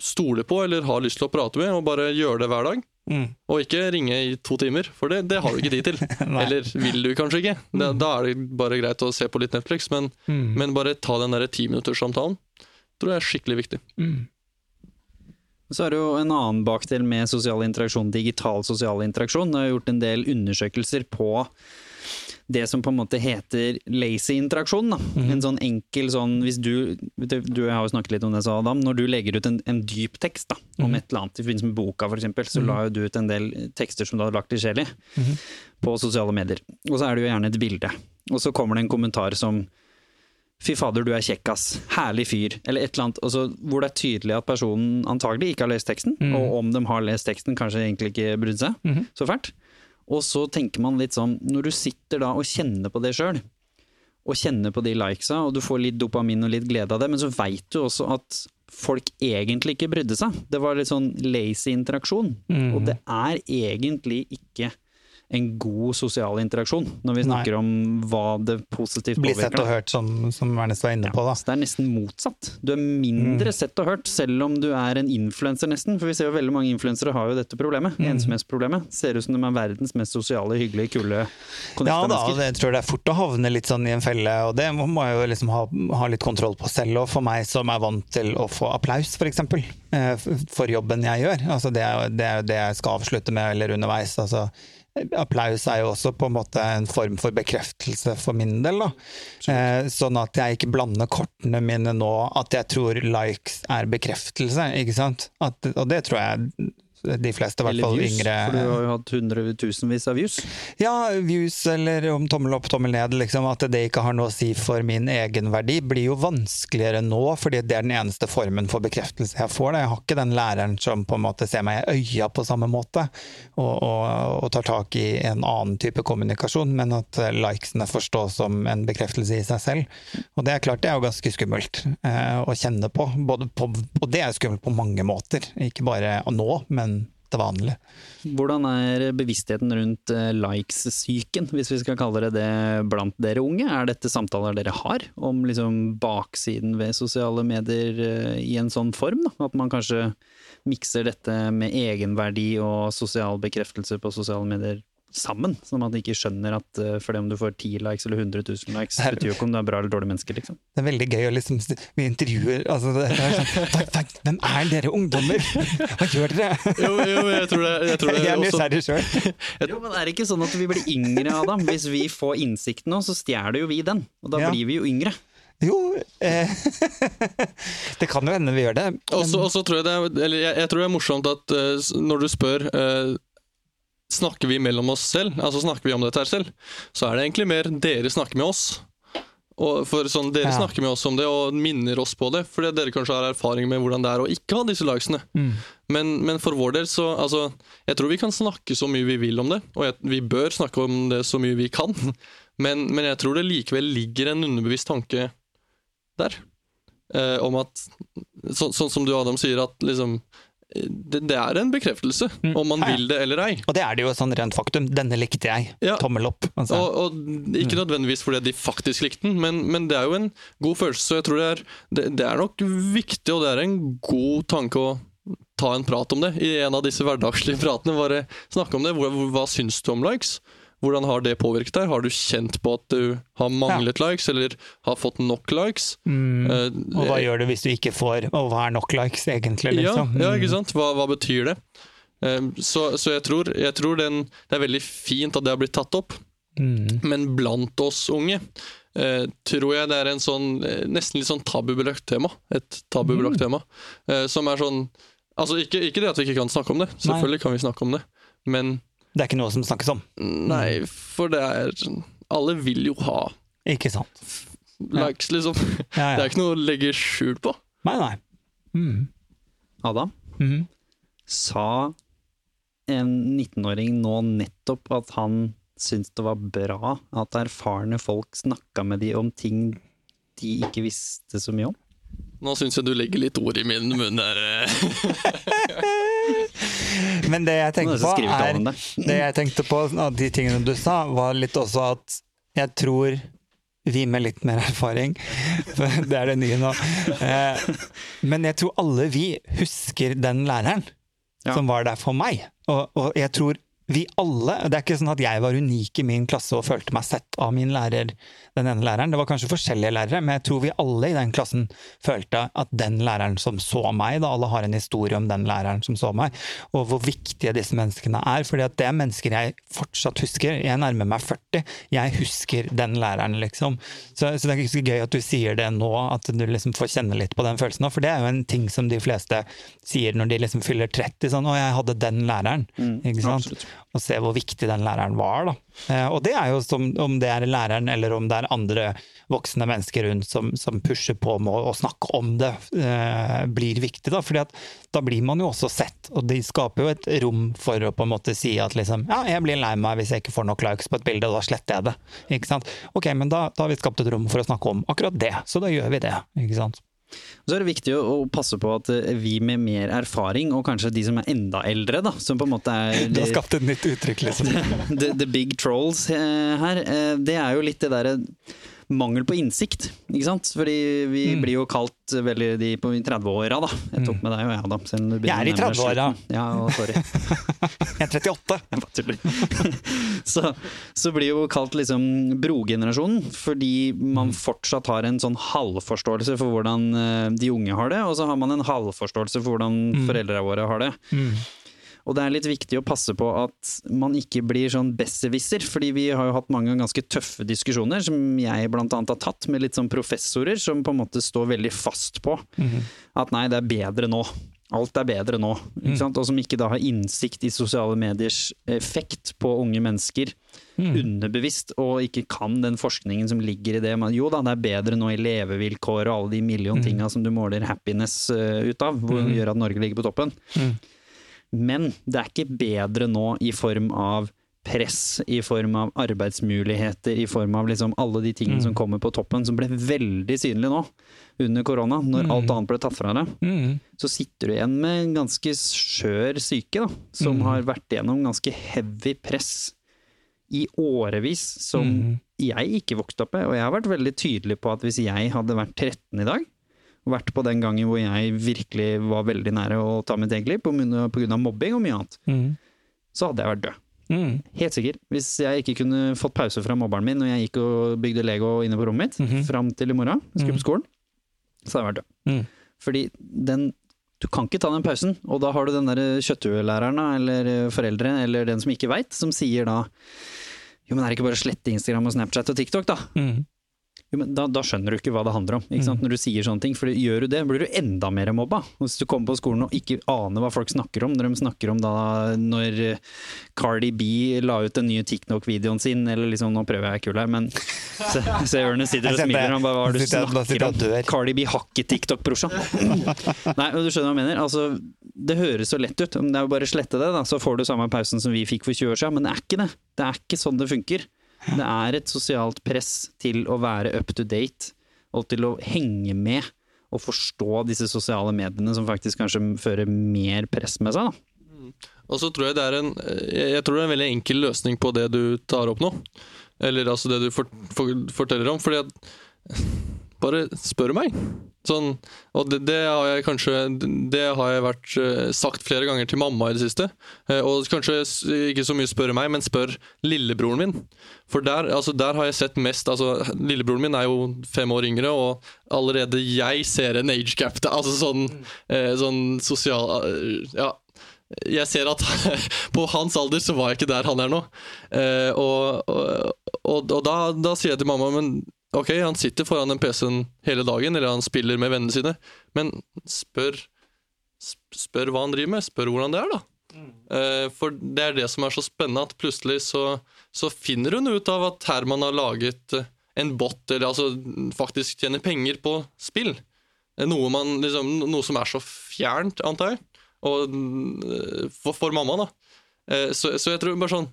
stoler på eller har lyst til å prate med, og bare gjøre det hver dag. Mm. Og ikke ringe i to timer, for det, det har du ikke tid til. Eller vil du kanskje ikke. Da, da er det bare greit å se på litt Netflix, men, Mm. men bare ta den derre timinutterssamtalen. Tror jeg er skikkelig viktig. Mm. Så er det jo en annen bakdel med sosial interaksjon, digital sosial interaksjon. Det er gjort en del undersøkelser på det som på en måte heter lazy interaksjon. Da. En sånn enkel sånn Hvis du Du har jo snakket litt om det, sa Adam. Når du legger ut en, en dyp tekst da, om et eller annet, i forbindelse med boka f.eks., så la jo du ut en del tekster som du hadde lagt i Shelly, på sosiale medier. Og så er det jo gjerne et bilde. Og så kommer det en kommentar som Fy fader, du er kjekk, ass. Herlig fyr. Eller et eller annet. Altså, hvor det er tydelig at personen antagelig ikke har lest teksten. Og om de har lest teksten, kanskje egentlig ikke brydd seg så fælt. Og så tenker man litt sånn, når du sitter da og kjenner på det sjøl, og kjenner på de likesa, og du får litt dopamin og litt glede av det, men så veit du også at folk egentlig ikke brydde seg. Det var litt sånn lazy interaksjon. Og det er egentlig ikke en god sosial interaksjon, når vi Nei. snakker om hva det positivt Bli Blir sett og hørt, som, som Ernest var inne på. da. Så det er nesten motsatt. Du er mindre sett og hørt, selv om du er en influenser nesten. For vi ser jo veldig mange influensere har jo dette problemet. Ensomhetsproblemet. Ser ut som de er verdens mest sosiale, hyggelige, kule Ja da, jeg tror det er fort å havne litt sånn i en felle, og det må jeg jo liksom ha, ha litt kontroll på selv. Og for meg som er vant til å få applaus, f.eks., for jobben jeg gjør. Altså det, er, jo- det det jeg skal avslutte med eller underveis. Altså, applaus er jo også på en måte en form for bekreftelse for min del. Da. Eh, sånn at jeg ikke blander kortene mine nå at jeg tror likes er bekreftelse, ikke sant. At, og det tror jeg de fleste, i hvert fall views, yngre for du har jo hatt hundretusenvis av views. Ja, views eller om tommel opp, tommel ned, liksom, at det ikke har noe å si for min egenverdi, blir jo vanskeligere nå, fordi det er den eneste formen for bekreftelse jeg får. Da. Jeg har ikke den læreren som på en måte ser meg i øya på samme måte, og, og, og tar tak i en annen type kommunikasjon, men at eh, likesene forstås som en bekreftelse i seg selv. Og det er klart, det er jo ganske skummelt eh, å kjenne på, både på, og det er skummelt på mange måter, ikke bare nå, men til vanlig. Hvordan er bevisstheten rundt eh, likes-syken, hvis vi skal kalle det det, blant dere unge? Er dette samtaler dere har om liksom baksiden ved sosiale medier eh, i en sånn form? Da? At man kanskje mikser dette med egenverdi og sosial bekreftelse på sosiale medier sammen? Sånn at de ikke skjønner at uh, fordi om du får 10 likes eller 100 000 likes, Her- betyr jo ikke om du er bra eller dårlig menneske, liksom. Det er veldig gøy å liksom Vi intervjuer altså det er sånn, takk, takk, Hvem er dere ungdommer? Hva gjør dere? Jo, jo, jeg tror det, jeg tror det Jeg er også nysgjerrig sjøl. Jo, men er det ikke sånn at vi blir yngre, Adam? Hvis vi får innsikt nå, så stjeler jo vi den. Og da Ja. blir vi jo yngre. Jo, eh, det kan jo hende vi gjør det. men- Og så tror jeg det er, eller jeg, jeg tror det er morsomt at uh, når du spør eh, Snakker vi mellom oss selv, altså snakker vi om dette her selv, så er det egentlig mer dere snakker med oss. Og for sånn, Dere Ja. snakker med oss om det og minner oss på det, fordi dere kanskje har erfaring med hvordan det er å ikke ha disse likesene. Mm. Men, men for vår del så altså, Jeg tror vi kan snakke så mye vi vil om det, og jeg, vi bør snakke om det så mye vi kan. Men, men jeg tror det likevel ligger en underbevisst tanke der. Eh, om at så, Sånn som du, Adam, sier, at liksom det, det er en bekreftelse, Mm. om man Ja, ja. vil det eller ei. Og det er det jo sånn rent faktum. Denne likte jeg. Ja. Tommel opp. Altså. Og, og Ikke nødvendigvis fordi de faktisk likte den, men, men det er jo en god følelse. Så jeg tror det er, det, det er nok viktig, og det er en god tanke å ta en prat om det i en av disse hverdagslige pratene. Bare snakke om det. Hva, hva syns du om likes? Hvordan har det påvirket deg? Har du kjent på at du har manglet likes, eller har fått nok likes? Mm. Uh, Og hva gjør du hvis du ikke får Og hva er nok likes, egentlig? Liksom? Ja, ja, Mm. ikke sant? Hva, hva betyr det? Uh, Så, så jeg tror, jeg tror den, det er veldig fint at det har blitt tatt opp, Mm. men blant oss unge eh, tror jeg det er en sånn eh, nesten litt sånn tabubelagt tema. Et tabubelagt tema. Eh, som er sånn Altså ikke, ikke det at vi ikke kan snakke om det, selvfølgelig kan vi snakke om det, men Det er ikke noe som snakkes om. nei, for det er Alle vil jo ha Ikke sant. likes, liksom. Ja, Det er ikke noe å legge skjul på. Nei, nei. Mm. Adam, mm. sa en 19-åring nå nettopp at han syntes det var bra at erfarne folk snakka med de om ting de ikke visste så mye om? Nå syns jeg du legger litt ord i min munn her. Men det jeg tenkte på, er det. Det jeg tenkte på av de tingene du sa, var litt også at jeg tror vi med litt mer erfaring, for det er det nye nå eh, Men jeg tror alle vi husker den læreren Ja. som var der for meg. Og, og jeg tror vi alle Det er ikke sånn at jeg var unik i min klasse og følte meg sett av min lærer, den ene læreren. Det var kanskje forskjellige lærere, men jeg tror vi alle i den klassen følte at den læreren som så meg, da alle har en historie om den læreren som så meg, og hvor viktige disse menneskene er. fordi at det er mennesker jeg fortsatt husker. Jeg nærmer meg 40. Jeg husker den læreren, liksom. Så, så det er ikke så gøy at du sier det nå, at du liksom får kjenne litt på den følelsen for det er jo en ting som de fleste sier når de liksom fyller 30, sånn 'Å, jeg hadde den læreren'. ikke sant? absolutt. Og se hvor viktig den læreren var, da. Eh, og det er jo som om det er læreren eller om det er andre voksne mennesker rundt som, som pusher på med å, snakke om det, eh, blir viktig, da. fordi at da blir man jo også sett, og de skaper jo et rom for å på en måte si at liksom ja, jeg blir lei meg hvis jeg ikke får nok likes på et bilde, da sletter jeg det. Ikke sant? Ok, men da, da har vi skapt et rom for å snakke om akkurat det, så da gjør vi det. ikke sant? Så er det viktig å, passe på at eh, vi med mer erfaring, og kanskje de som er enda eldre, da, som på en måte er Du har skapt et nytt uttrykk, liksom. the, the big trolls eh, her, eh, det er jo litt det derre mangel på innsikt, ikke sant? Fordi vi Mm. blir jo kalt veldig de på 30-åra, da. Jeg tok med deg og jeg, du Jeg er i begynner å nærme deg 30-åra. Ja, sorry. Jeg er 38. Jeg bare tuller. så, så blir jo kalt liksom brogenerasjonen, fordi man fortsatt har en sånn halvforståelse for hvordan eh, de unge har det, og så har man en halvforståelse for hvordan foreldrene våre har det. Og det er litt viktig å passe på at man ikke blir sånn besserwisser, fordi vi har jo hatt mange ganske tøffe diskusjoner, som jeg blant annet har tatt med litt sånn professorer, som på en måte står veldig fast på at nei, det er bedre nå. alt er bedre nå, ikke sant? og som ikke da har innsikt i sosiale mediers effekt på unge mennesker underbevisst, og ikke kan den forskningen som ligger i det. Men jo da, det er bedre nå i levevilkår og alle de million tinga som du måler happiness eh, ut av, hvor gjør at Norge ligger på toppen. Men det er ikke bedre nå i form av press, i form av arbeidsmuligheter, i form av liksom alle de tingene som kommer på toppen, som ble veldig synlige nå under korona, når alt annet ble tatt fra deg. Mm. Så sitter du igjen med en ganske skjør syke, da, som har vært gjennom ganske heavy press i årevis, som jeg ikke vokste opp med. Og jeg har vært veldig tydelig på at hvis jeg hadde vært 13 i dag, vært på den gangen hvor jeg virkelig var veldig nære å ta mitt eget liv av mobbing og mye annet, Mm. så hadde jeg vært død. Mm. Helt sikker. Hvis jeg ikke kunne fått pause fra mobberen min når jeg gikk og bygde Lego inne på rommet mitt, fram til i morgen, skulle på skolen, så hadde jeg vært død. Mm. Fordi den du kan ikke ta den pausen, og da har du den der kjøtthuelæreren eller foreldre, eller den som ikke veit, som sier da jo, men er det ikke bare å slette Instagram og Snapchat og TikTok, da? Mm. Da, da skjønner du ikke hva det handler om, sant? når du sier sånne ting. For gjør du det, blir du enda mer mobba. Hvis du kommer på skolen og ikke aner hva folk snakker om, når de snakker om da når Cardi B la ut den nye TikTok-videoen sin, eller liksom Nå prøver jeg kul her, men se, se Ørne sitter og smiler. Og Han bare hva er det du snakker om? Cardi B har ikke TikTok, brorsan. Nei, men du skjønner hva jeg mener. Altså, det høres så lett ut. Det er jo bare å slette det, da, så får du samme pausen som vi fikk for 20 år siden. Men det er ikke det. Det er ikke sånn det funker. Det er et sosialt press til å være up to date, og til å henge med og forstå disse sosiale mediene som faktisk kanskje fører mer press med seg. Da. Og så tror jeg det er en jeg, tror det er en veldig enkel løsning på det du tar opp nå. Eller altså det du for, for, forteller om. Fordi at Bare spør meg. Sånn, og det, det har jeg kanskje Det har jeg vært eh, sagt flere ganger til mamma i det siste. Eh, og kanskje ikke så mye spør meg, men spør lillebroren min. For der, altså, der har jeg sett mest altså, Lillebroren min er jo fem år yngre, og allerede jeg ser en age gap. Altså sånn, eh, sånn sosial Ja jeg ser at på hans alder så var jeg ikke der han er nå. Eh, og, og, og da, da sier jeg til mamma men ok, han sitter foran den PC-en hele dagen, eller han spiller med vennene sine, men spør, spør hva han driver med. Spør hvordan det er, da. Eh, for det er det som er så spennende, at plutselig så, så finner hun ut av at Herman har laget eh, en bot, eller altså faktisk tjener penger på spill. Eh, Noe, man, liksom, noe som er så fjernt, antar jeg. Og for, for mamma, da. Så, så jeg tror bare sånn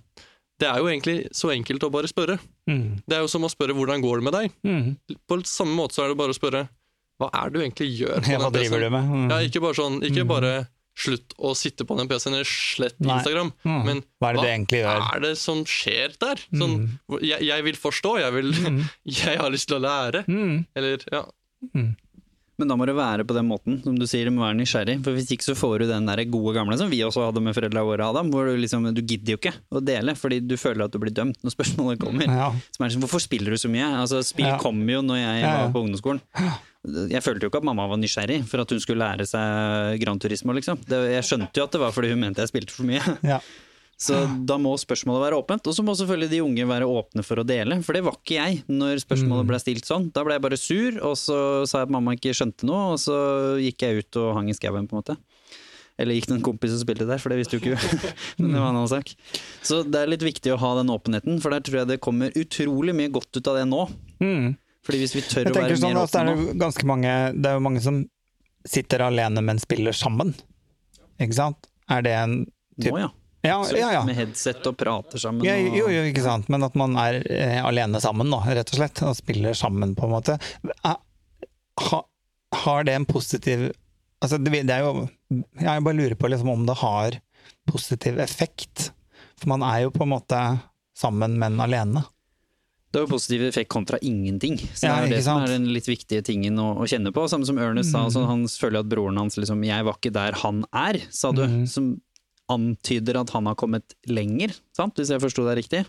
Det er jo egentlig så enkelt å bare spørre. Mm. Det er jo som å spørre 'hvordan går det med deg'? Mm. På samme måte så er det bare å spørre 'hva er det du egentlig gjør'? Ja, hva driver du med? Mm. Ja, ikke bare sånn, ikke bare slutt å sitte på den PC-en eller slett Nei. Instagram, Mm. men Hva er det egentlig gjør? er det som skjer der? Sånn, jeg, jeg vil forstå, jeg, vil, jeg har lyst til å lære. Mm. Eller, ja. Men da må det være på den måten, som du sier, du må være nysgjerrig. For hvis ikke så får du den der gode gamle som vi også hadde med foreldra våre, Adam. Hvor du liksom, du gidder jo ikke å dele, fordi du føler at du blir dømt når spørsmålet kommer. Ja. Som er sånn, Hvorfor spiller du så mye? Altså, Spill Ja. kom jo når jeg ja. var på ungdomsskolen. Jeg følte jo ikke at mamma var nysgjerrig for at hun skulle lære seg Gran Turismo, liksom. Det, jeg skjønte jo at det var fordi hun mente jeg spilte for mye. Ja. Så da må spørsmålet være åpent, og så må selvfølgelig de unge være åpne for å dele. For det var ikke jeg når spørsmålet ble stilt sånn. Da ble jeg bare sur, og så sa jeg at mamma ikke skjønte noe, og så gikk jeg ut og hang i skauen, på en måte. Eller gikk det en kompis og spilte der, for det visste jo ikke. Men det var en annen sak. Så det er litt viktig å ha den åpenheten, for der tror jeg det kommer utrolig mye godt ut av det nå. Mm. Fordi hvis vi tør å være sånn, mer altså, det åpne er nå jo ganske mange Det er jo mange som sitter alene, men spiller sammen. Ikke sant? Er det en typ- Nå, ja. Ja, ja, ja. Med headset og prater sammen. Ja, jo, jo, ikke sant. Men at man er eh, alene sammen, da, rett og slett. Og spiller sammen, på en måte. Eh, Ha, har det en positiv Altså, det, det er jo Jeg bare lurer på liksom, om det har positiv effekt. For man er jo på en måte sammen, men alene. Det har jo positiv effekt kontra ingenting. Så Ja, det er det som er den litt viktige tingen å, å kjenne på. Samme som Ernest sa, altså, han føler at broren hans liksom 'jeg var ikke der han er', sa du. Mm. Som antyder at han har kommet lenger, sant? hvis jeg forsto deg riktig.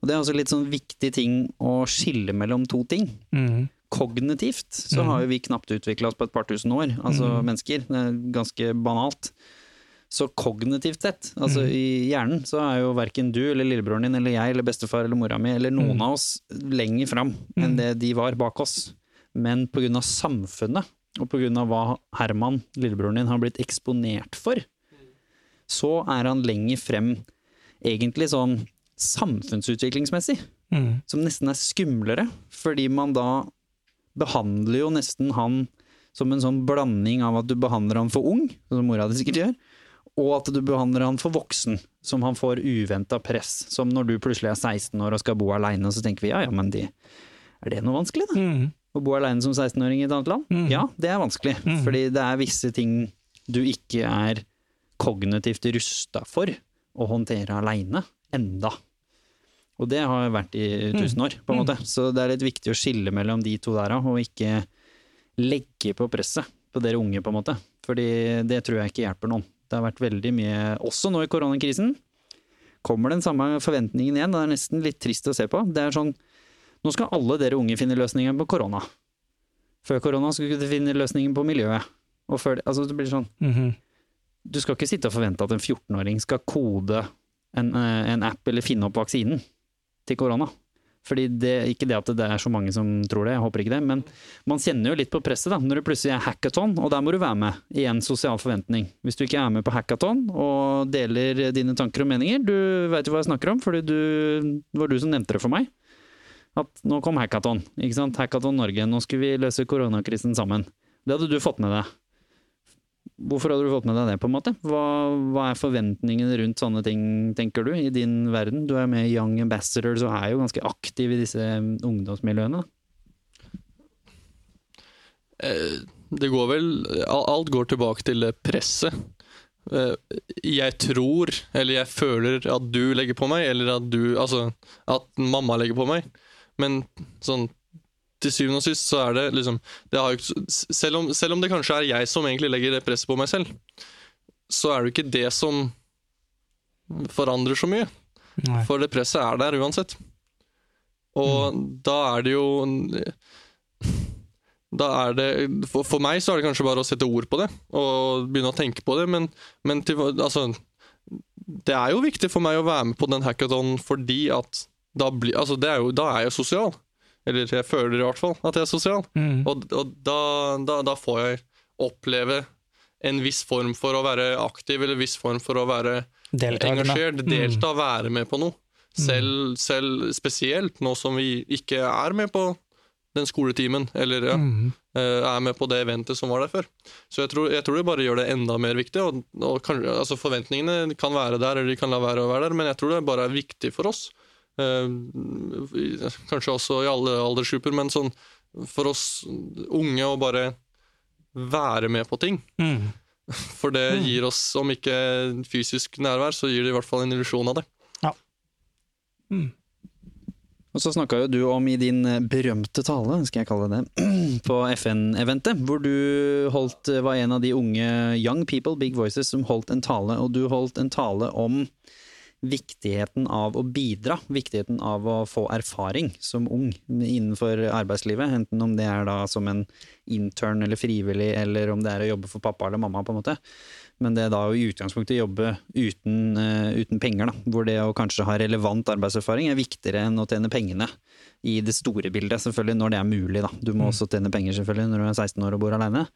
Og Det er også litt sånn viktig ting å skille mellom to ting. Mm. Kognitivt så har jo vi knapt utvikla oss på et par tusen år, altså mennesker. Det er ganske banalt. Så kognitivt sett, altså i hjernen, så er jo verken du eller lillebroren din eller jeg eller bestefar eller mora mi eller noen av oss lenger fram enn det de var bak oss. Men pga. samfunnet og av hva Herman, lillebroren din, har blitt eksponert for, så er han lenger frem egentlig sånn samfunnsutviklingsmessig. Mm. Som nesten er skumlere, fordi man da behandler jo nesten han som en sånn blanding av at du behandler han for ung, som mora di sikkert gjør, og at du behandler han for voksen, som han får uventa press. Som når du plutselig er 16 år og skal bo aleine, og så tenker vi ja ja, men de, er det noe vanskelig, da? Mm. Å bo aleine som 16-åring i et annet land? Mm. Ja, det er vanskelig. Mhm. Fordi det er visse ting du ikke er kognitivt rusta for å håndtere aleine. Enda. Og det har vært i tusen år, på en måte. Så det er litt viktig å skille mellom de to der, og ikke legge på presset på dere unge, på en måte. Fordi det tror jeg ikke hjelper noen. Det har vært veldig mye, også nå i koronakrisen, kommer den samme forventningen igjen. Det er nesten litt trist å se på. Det er sånn Nå skal alle dere unge finne løsningen på korona. Før korona skulle dere finne løsningen på miljøet. Og før, altså det blir sånn Mhm. Du skal ikke sitte og forvente at en 14-åring skal kode en, eh, en app eller finne opp vaksinen til korona. Fordi det, Ikke det at det er så mange som tror det, jeg håper ikke det, men man kjenner jo litt på presset da, når det plutselig er hackathon, og der må du være med. Igjen sosial forventning. Hvis du ikke er med på hackathon og deler dine tanker og meninger, du veit jo hva jeg snakker om, fordi det var du som nevnte det for meg. At nå kom hackathon. ikke sant? Hackathon Norge, nå skulle vi løse koronakrisen sammen. Det hadde du fått med deg. Hvorfor hadde du fått med deg det, på en måte? Hva, hva er forventningene rundt sånne ting, tenker du, i din verden? Du er med i Young Ambassadors og er jo ganske aktiv i disse ungdomsmiljøene. Eh, Det går vel Alt går tilbake til presset. Eh, Jeg tror, eller jeg føler at du legger på meg, eller at du Altså at mamma legger på meg. Men sånn til syvende og sist så er det liksom det har jo, ikke- selv, om, selv om det kanskje er jeg som egentlig legger det presset på meg selv, så er det jo ikke det som forandrer så mye. Nei. For det presset er der uansett. Og da er det jo Da er det for, for meg så er det kanskje bare å sette ord på det og begynne å tenke på det, men, men til, altså Det er jo viktig for meg å være med på den hackathon fordi at da, bli, altså det er jo, da er jeg sosial. Eller jeg føler i hvert fall at jeg er sosial. Mm. Og, og da, da, da får jeg oppleve en viss form for å være aktiv, eller en viss form for å være engasjert, delta, være med på noe. Selv, selv spesielt nå som vi ikke er med på den skoletimen, eller ja, Mm. eh, er med på det eventet som var der før. Så jeg tror, jeg tror det bare gjør det enda mer viktig. Og, og kan, altså Forventningene kan være der, eller de kan la være å være der, men jeg tror det bare er viktig for oss. Eh, kanskje også i alle aldersgrupper, men sånn for oss unge å bare være med på ting. Mm. For det gir oss, om ikke fysisk nærvær, så gir det i hvert fall en illusjon av det. Og så snakka jo du om i din berømte tale, skal jeg kalle det, på FN-eventet, hvor du holdt, var en av de unge Young People, Big Voices, som holdt en tale, og du holdt en tale om viktigheten av å bidra, viktigheten av å få erfaring som ung innenfor arbeidslivet, enten om det er da som en intern eller frivillig, eller om det er å jobbe for pappa eller mamma, på en måte. Men det er da å i utgangspunktet jobbe uten, uh, uten penger, da. Hvor det å kanskje ha relevant arbeidserfaring er viktigere enn å tjene pengene. I det store bildet, selvfølgelig, når det er mulig, da. Du må også tjene penger, selvfølgelig, når du er 16 år og bor aleine.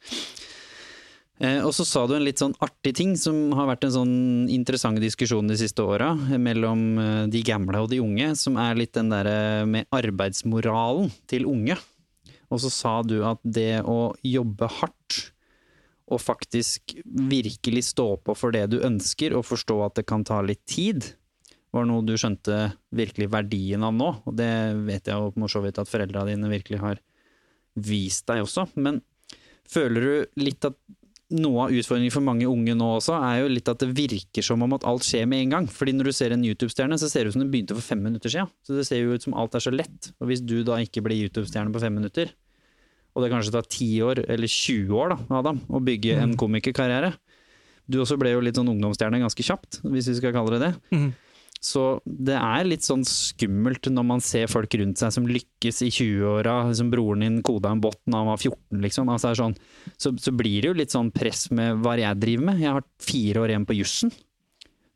Eh, og så sa du en litt sånn artig ting som har vært en sånn interessant diskusjon de siste åra mellom eh, de gamle og de unge, som er litt den derre med arbeidsmoralen til unge. Og så sa du at det å jobbe hardt og faktisk virkelig stå på for det du ønsker, og forstå at det kan ta litt tid, var noe du skjønte virkelig verdien av nå. Og det vet jeg jo på så vidt at foreldra dine virkelig har vist deg også. Men føler du litt at noe av utfordringen for mange unge nå også, er jo litt at det virker som om at alt skjer med en gang. Fordi når du ser en YouTube-stjerne, så ser det ut som den begynte for fem minutter siden. Så det ser jo ut som alt er så lett. Og hvis du da ikke blir YouTube-stjerne på fem minutter, og det kanskje tar 10 år, eller 20 år da, Adam, å bygge en komikerkarriere. Du også ble jo litt sånn ungdomsstjerne ganske kjapt, hvis vi skal kalle det det. Mhm. Så det er litt sånn skummelt når man ser folk rundt seg som lykkes i 20-åra. Liksom broren din koda en bot da han var 14, liksom. Altså er sånn, så, så blir det jo litt sånn press med hva jeg driver med. Jeg har fire år igjen på jussen.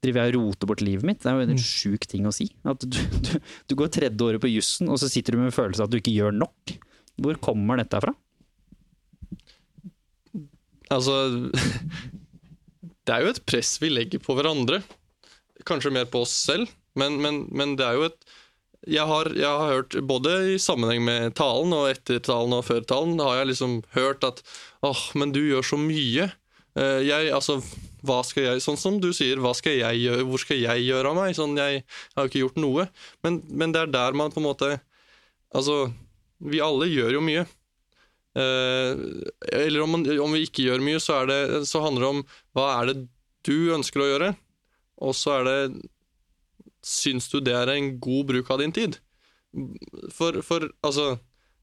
Driver jeg og roter bort livet mitt? Det er jo en sjuk ting å si. At du, du, du går tredje året på jussen, og så sitter du med en følelse av at du ikke gjør nok. Hvor kommer dette fra? Altså Det er jo et press vi legger på hverandre. Kanskje mer på oss selv, men, men, men det er jo et jeg har, jeg har hørt, både i sammenheng med talen og etter talen og før talen, har jeg liksom hørt at åh, men du gjør så mye. Eh, Jeg, altså, hva skal jeg, sånn som du sier, hva skal jeg gjøre, hvor skal jeg gjøre av meg? Sånn, jeg har jo ikke gjort noe. Men, men det er der man på en måte Altså, vi alle gjør jo mye. Eh, eller om, man, om vi ikke gjør mye, så, det, så handler det om hva er det du ønsker å gjøre, og så er det Syns du det er en god bruk av din tid? For, for, altså,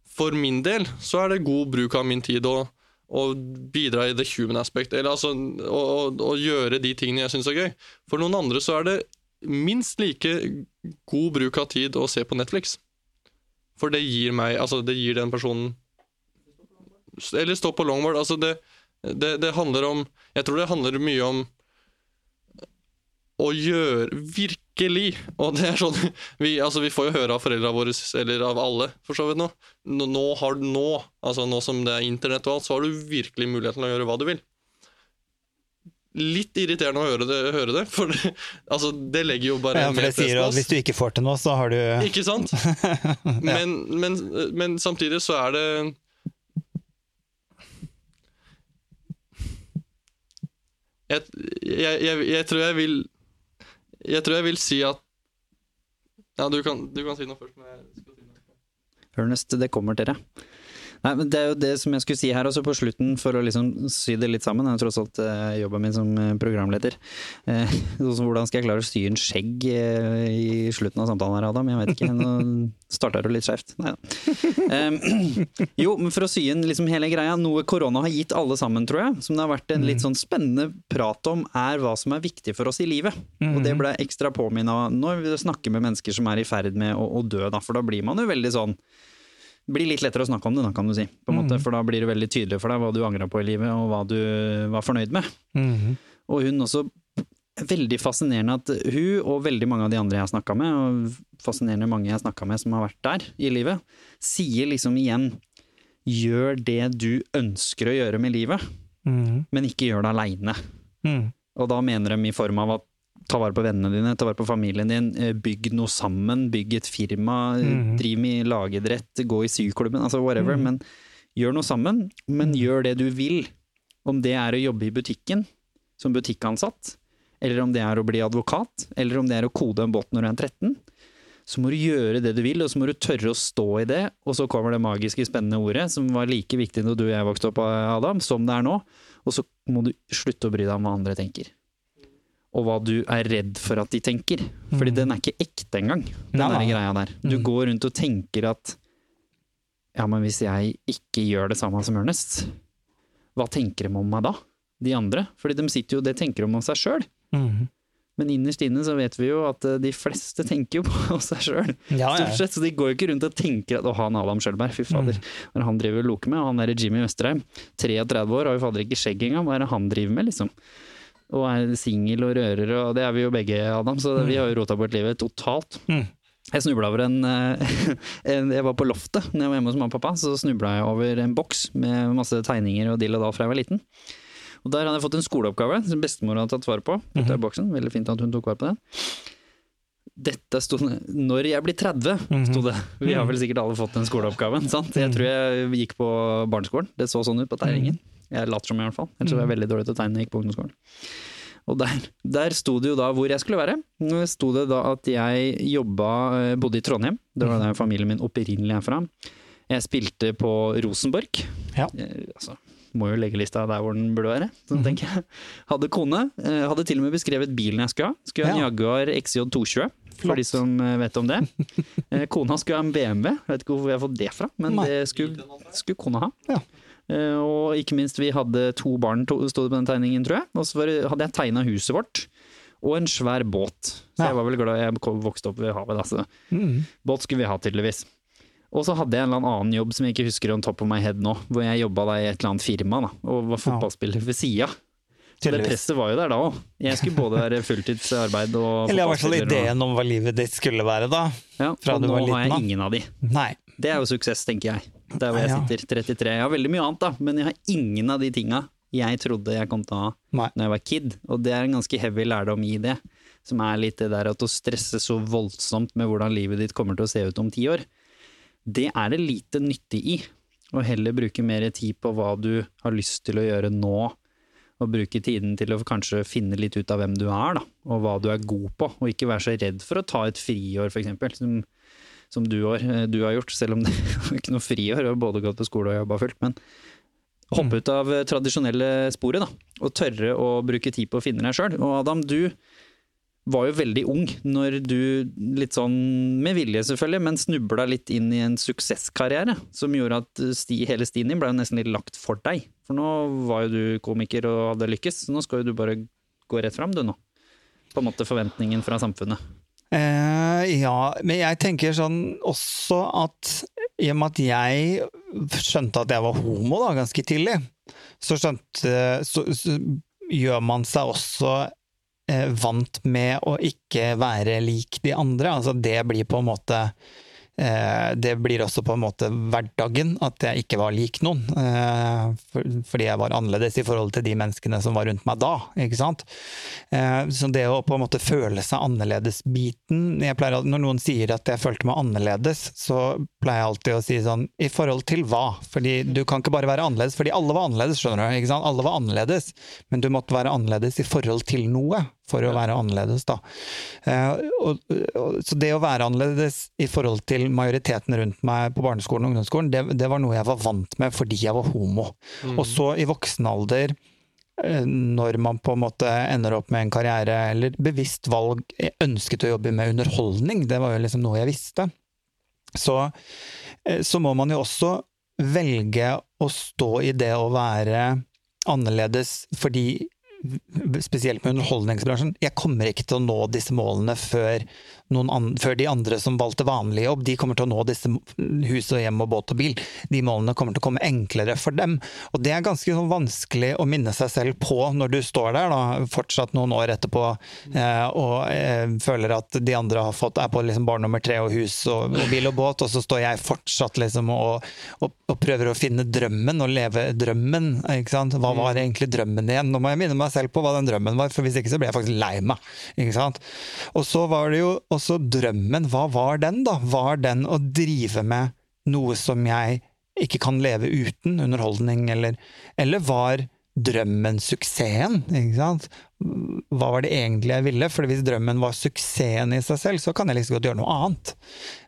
for min del så er det god bruk av min tid å, å bidra i the human aspect, eller altså å, å, å gjøre de tingene jeg syns er gøy. For noen andre så er det minst like god bruk av tid å se på Netflix. For det gir meg Altså, det gir den personen Eller stå på longboard. Altså, det, det, det handler om Jeg tror det handler mye om å gjøre Virkelig! Og det er sånn Vi, altså, vi får jo høre av foreldra våre, eller av alle, for så vidt nå. Nå, har du nå, altså nå som det er internett og alt, så har du virkelig muligheten til å gjøre hva du vil. Litt irriterende å høre det, høre det for det, altså, det legger jo bare Ja, for det sier jo at hvis du ikke får til noe, så har du Ikke sant? Men, men, men samtidig så er det jeg, jeg, jeg, jeg tror jeg vil Jeg tror jeg vil si at Ja, du kan, du kan si noe først. Men jeg skal si noe. Ernest, det kommer til deg. Nei, men Det er jo det som jeg skulle si her også på slutten, for å liksom sy det litt sammen. Det er tross alt eh, jobben min som eh, programleder. Eh, sånn hvordan skal jeg klare å sy en skjegg eh, i slutten av samtalen her, Adam? Jeg vet ikke. Nå starta du litt skjevt. Nei da. Jo, men for å sy inn liksom hele greia. Noe korona har gitt alle sammen, tror jeg, som det har vært en litt sånn spennende prat om, er hva som er viktig for oss i livet. Og det ble ekstra påminna når vi snakker med mennesker som er i ferd med å, å dø, da. For da blir man jo veldig sånn blir litt lettere å snakke om det, da, kan du si. På en måte, for da blir det veldig tydelig for deg hva du angra på i livet, og hva du var fornøyd med. Mhm. Og hun også Veldig fascinerende at hun og veldig mange av de andre jeg har snakka med, og fascinerende mange jeg har snakka med som har vært der i livet, sier liksom igjen Gjør det du ønsker å gjøre med livet, Mhm. men ikke gjør det aleine. Mhm. Og da mener de i form av at ta vare på vennene dine, ta vare på familien din, eh, bygg noe sammen, bygg et firma, Mhm. driv med lagidrett, gå i syklubben, altså whatever. Men gjør noe sammen, men gjør det du vil. Om det er å jobbe i butikken som butikkansatt, eller om det er å bli advokat, eller om det er å kode en båt når du er 13, så må du gjøre det du vil, og så må du tørre å stå i det. Og så kommer det magiske, spennende ordet, som var like viktig da du og jeg vokste opp, Adam, som det er nå. Og så må du slutte å bry deg om hva andre tenker. Og hva du er redd for at de tenker. Fordi den er ikke ekte engang, den ja. der greia der. Du Mm. går rundt og tenker at ja, men hvis jeg ikke gjør det samme som Ernest, hva tenker de om meg da? De andre? Fordi de sitter jo, det tenker de om seg sjøl. Mhm. Men innerst inne så vet vi jo at eh, de fleste tenker jo på seg sjøl. Ja, ja. Stort sett, så de går jo ikke rundt og tenker at å, han Adam Schjølberg, fy fader, hva er det han driver og loker med? Og han derre Jimmy Østerheim, 33 år, har jo fader ikke skjegg engang, hva er det han driver med, liksom? Og er singel og rører, og det er vi jo begge, Adam, så vi har jo rota bort livet totalt. Mm. Jeg snubla over en, eh, en Jeg var på loftet når jeg var hjemme hos mamma og pappa, så snubla jeg over en boks med masse tegninger og dill og dall fra jeg var liten. Og der hadde jeg fått en skoleoppgave som bestemor hadde tatt vare på. Mm -hmm. boksen, Veldig fint at hun tok vare på den. Dette sto 'Når jeg blir 30', sto det. Vi har vel sikkert alle fått den skoleoppgaven. sant? Jeg tror jeg gikk på barneskolen. Det så sånn ut på tegningen. Jeg later som i hvert fall. Ellers så var jeg veldig dårlig til å tegne da jeg gikk på ungdomsskolen. Og der, der sto det jo da hvor jeg skulle være. Nå sto det da at jeg jobba, eh, bodde i Trondheim. Det var der familien min opprinnelig er fra. Jeg spilte på Rosenborg. Ja. Jeg, altså, må jo legge lista der hvor den burde være. Sånn tenker jeg. Hadde kone. eh, Hadde til og med beskrevet bilen jeg skulle ha. Skulle ha en Ja. Jaguar XJ 220. For Flott. de som eh, vet om det. Eh, Kona skulle ha en BMW. Vet ikke hvorfor jeg har fått det fra, men Nei. det skulle, skulle kona ha. Ja. Eh, Og ikke minst, vi hadde to barn, sto det på den tegningen, tror jeg. Og så hadde jeg tegna huset vårt. Og en svær båt. Så jeg var vel glad jeg vokste opp ved havet, da. Så mm. båt skulle vi ha, tydeligvis. Og så hadde jeg en eller annen jobb som jeg ikke husker on top of my head nå, hvor jeg jobba i et eller annet firma da, og var fotballspiller ved sida. Det presset var jo der da òg. Jeg skulle både være fulltidsarbeid og Eller i hvert fall ideen om hva livet ditt skulle være, da. Ja, fra og nå var har jeg ingen av de. Nei. Det er jo suksess, tenker jeg. Der hvor jeg sitter, 33. Jeg har veldig mye annet, da, men jeg har ingen av de tinga jeg trodde jeg kom til å ha Nei. når jeg var kid. Og det er en ganske heavy lærdom i det. Som er litt det der at å stresse så voldsomt med hvordan livet ditt kommer til å se ut om ti år, det er det lite nyttig i. Og heller bruke mer tid på hva du har lyst til å gjøre nå. Og bruke tiden til å kanskje finne litt ut av hvem du er, da. Og hva du er god på. Og ikke være så redd for å ta et friår, for eksempel. Som, som du, har, du har gjort, selv om det er ikke noe friår. Har både gått på skole og jobba fullt. Men hoppe ut av tradisjonelle sporet, da. Og tørre å bruke tid på å finne deg sjøl. Og Adam, du var jo veldig ung når du, litt sånn med vilje selvfølgelig, men snubla litt inn i en suksesskarriere som gjorde at sti, hele stien din ble nesten litt lagt for deg. For nå var jo du komiker og hadde lykkes, så nå skal jo du bare gå rett fram, du nå. På en måte forventningen fra samfunnet. Eh, ja, men jeg tenker sånn også at i og med at jeg skjønte at jeg var homo da, ganske tidlig, så skjønte så, så gjør man seg også eh, vant med å ikke være lik de andre. Altså det blir på en måte det blir også på en måte hverdagen, at jeg ikke var lik noen. Eh, for, fordi jeg var annerledes i forhold til de menneskene som var rundt meg da. ikke sant? Eh, så det å på en måte føle seg annerledes-biten Når noen sier at jeg følte meg annerledes, så pleier jeg alltid å si sånn I forhold til hva? Fordi du kan ikke bare være annerledes, fordi alle var annerledes, skjønner du. ikke sant? Alle var annerledes, men du måtte være annerledes i forhold til noe for å være annerledes, da. Eh, og, og, så det å være annerledes i forhold til majoriteten rundt meg på barneskolen og ungdomsskolen, det, det var noe jeg var vant med fordi jeg var homo. Og så i voksen alder, eh, når man på en måte ender opp med en karriere eller bevisst valg, jeg ønsket å jobbe med underholdning, det var jo liksom noe jeg visste, så, eh, så må man jo også velge å stå i det å være annerledes fordi spesielt med underholdningsbransjen, jeg kommer ikke til å nå disse målene før, an, før, de andre som valgte vanlig jobb, de kommer til å nå disse hus og hjem og båt og bil. De målene kommer til å komme enklere for dem. Og det er ganske sånn vanskelig å minne seg selv på når du står der, da, fortsatt noen år etterpå, eh, og eh, føler at de andre har fått, er på liksom barn nummer tre og hus og, og, bil og båt, og så står jeg fortsatt liksom og, og, og prøver å finne drømmen og leve drømmen. Ikke sant? Hva var egentlig drømmen igjen? Nå må jeg minne meg selv på hva den drømmen var, for hvis ikke så ble jeg faktisk lei meg. Ikke sant? Og så var det jo også drømmen. Hva var den, da? Var den å drive med noe som jeg ikke kan leve uten, underholdning, eller, eller var drømmen suksessen? Ikke sant? Hva var det egentlig jeg ville? For hvis drømmen var suksessen i seg selv, så kan jeg liksom godt gjøre noe annet.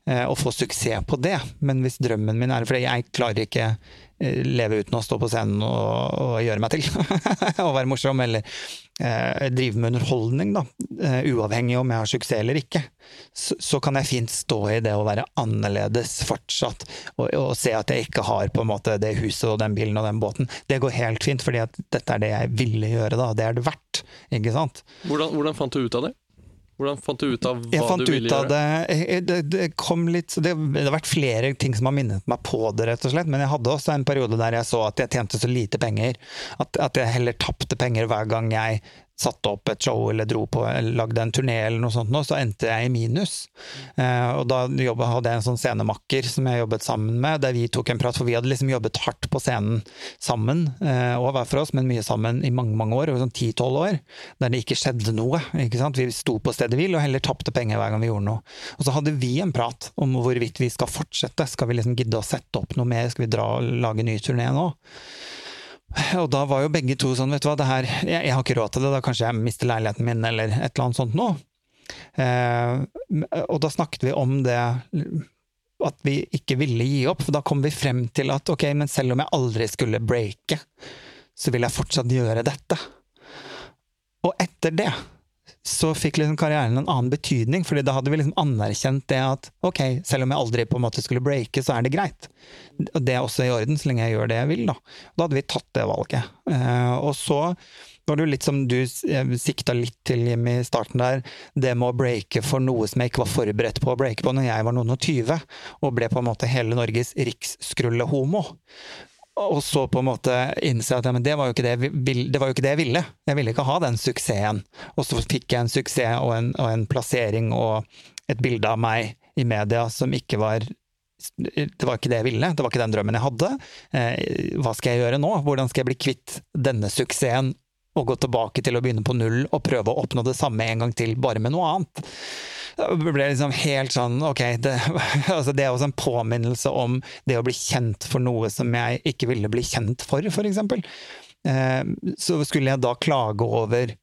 Eh, og få suksess på det. Men hvis drømmen min er For jeg klarer ikke leve uten å stå på scenen og, og gjøre meg til. og være morsom, eller eh, drive med underholdning, da. Uh, uavhengig om jeg har suksess eller ikke. Så, så, kan jeg fint stå i det å være annerledes fortsatt, og, og, se at jeg ikke har på en måte det huset og den bilen og den båten. Det går helt fint, fordi at dette er det jeg ville gjøre, da. Det er det verdt, ikke sant. Hvordan, hvordan fant du ut av det? Hvordan fant du ut av hva du ville gjøre? Det, det, det kom litt det, det har vært flere ting som har minnet meg på det, rett og slett. Men jeg hadde også en periode der jeg så at jeg tjente så lite penger. At, at jeg heller tapte penger hver gang jeg satte opp et show eller dro på, lagde en turné eller noe sånt, nå, så endte jeg i minus. Eh, og da jobbet, hadde jeg en sånn scenemakker som jeg jobbet sammen med, der vi tok en prat, for vi hadde liksom jobbet hardt på scenen sammen, eh, og hver for oss, men mye sammen i mange mange år, sånn ti-tolv år, der det ikke skjedde noe. ikke sant? Vi sto på stedet hvil og heller tapte penger hver gang vi gjorde noe. Og så hadde vi en prat om hvorvidt vi skal fortsette. Skal vi liksom gidde å sette opp noe mer? Skal vi dra og lage ny turné nå? Og da var jo begge to sånn, vet du hva, her, jeg, jeg har ikke råd til det, da kanskje jeg mister leiligheten min, eller et eller annet sånt nå. Eh, og da snakket vi om det at vi ikke ville gi opp, for da kom vi frem til at ok, men selv om jeg aldri skulle breake, så vil jeg fortsatt gjøre dette. Og etter det så fikk liksom karrieren en annen betydning, fordi da hadde vi liksom anerkjent det at ok, selv om jeg aldri på en måte skulle breake, så er det greit. Det er også i orden, så lenge jeg gjør det jeg vil, da. Da hadde vi tatt det valget. Eh, og så var det jo litt som du sikta litt til Jim i starten der, det med å breake for noe som jeg ikke var forberedt på å breake på når jeg var noen og tyve, og ble på en måte hele Norges riksskrulle-homo. Og så på en måte innse at ja, det var, det, det var jo ikke det jeg ville. Jeg ville ikke ha den suksessen. Og så fikk jeg en suksess og en, og en plassering og et bilde av meg i media som ikke var det var ikke det jeg ville, det var ikke den drømmen jeg hadde. Eh, hva skal jeg gjøre nå? Hvordan skal jeg bli kvitt denne suksessen og gå tilbake til å begynne på null og prøve å oppnå det samme en gang til, bare med noe annet? Ble liksom helt sånn Ok, det, altså det er også en påminnelse om det å bli kjent for noe som jeg ikke ville bli kjent for, eksempel. Eh, så skulle jeg da klage over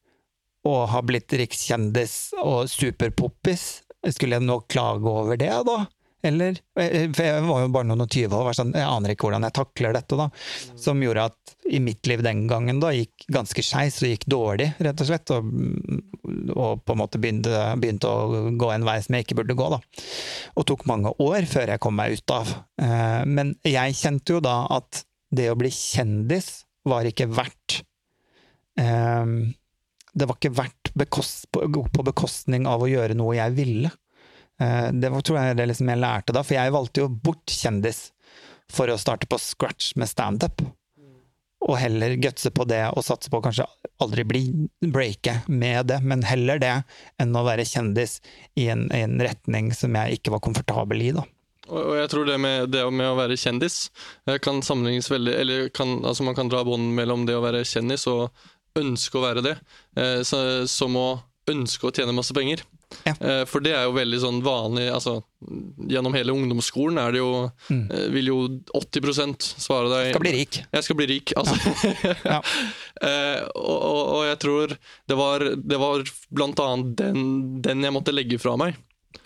å ha blitt rikskjendis og superpoppis, skulle jeg nå klage over det, da? Eller eh, For jeg var jo bare noen og tyve år, sånn, jeg aner ikke hvordan jeg takler dette, da. Som gjorde at i mitt liv den gangen da gikk ganske skeis og gikk dårlig, rett og slett. Og, og på en måte begynte, begynte, å gå en vei som jeg ikke burde gå, da. Og tok mange år før jeg kom meg ut av. Eh, men jeg kjente jo da at det å bli kjendis var ikke verdt eh, Det var ikke verdt bekost, på bekostning av å gjøre noe jeg ville. Eh, det var, tror jeg det liksom jeg lærte da, for jeg valgte jo bort kjendis for å starte på scratch med standup. Og heller gutse på det og satse på å kanskje aldri bli breake med det, men heller det enn å være kjendis i en, i en retning som jeg ikke var komfortabel i, da. Og jeg tror det med, det med å være kjendis eh, kan sammenlignes veldig Eller kan, altså man kan dra bånd mellom det å være kjendis og ønske å være det, eh, så, som å ønske å tjene masse penger. Ja. Eh, for det er jo veldig sånn vanlig altså, Gjennom hele ungdomsskolen er det jo, Mm. eh, vil jo 80 svare deg Skal bli rik. Jeg skal bli rik, altså. Ja. Eh, og, og, og jeg tror det var, det var blant annet den, den jeg måtte legge fra meg.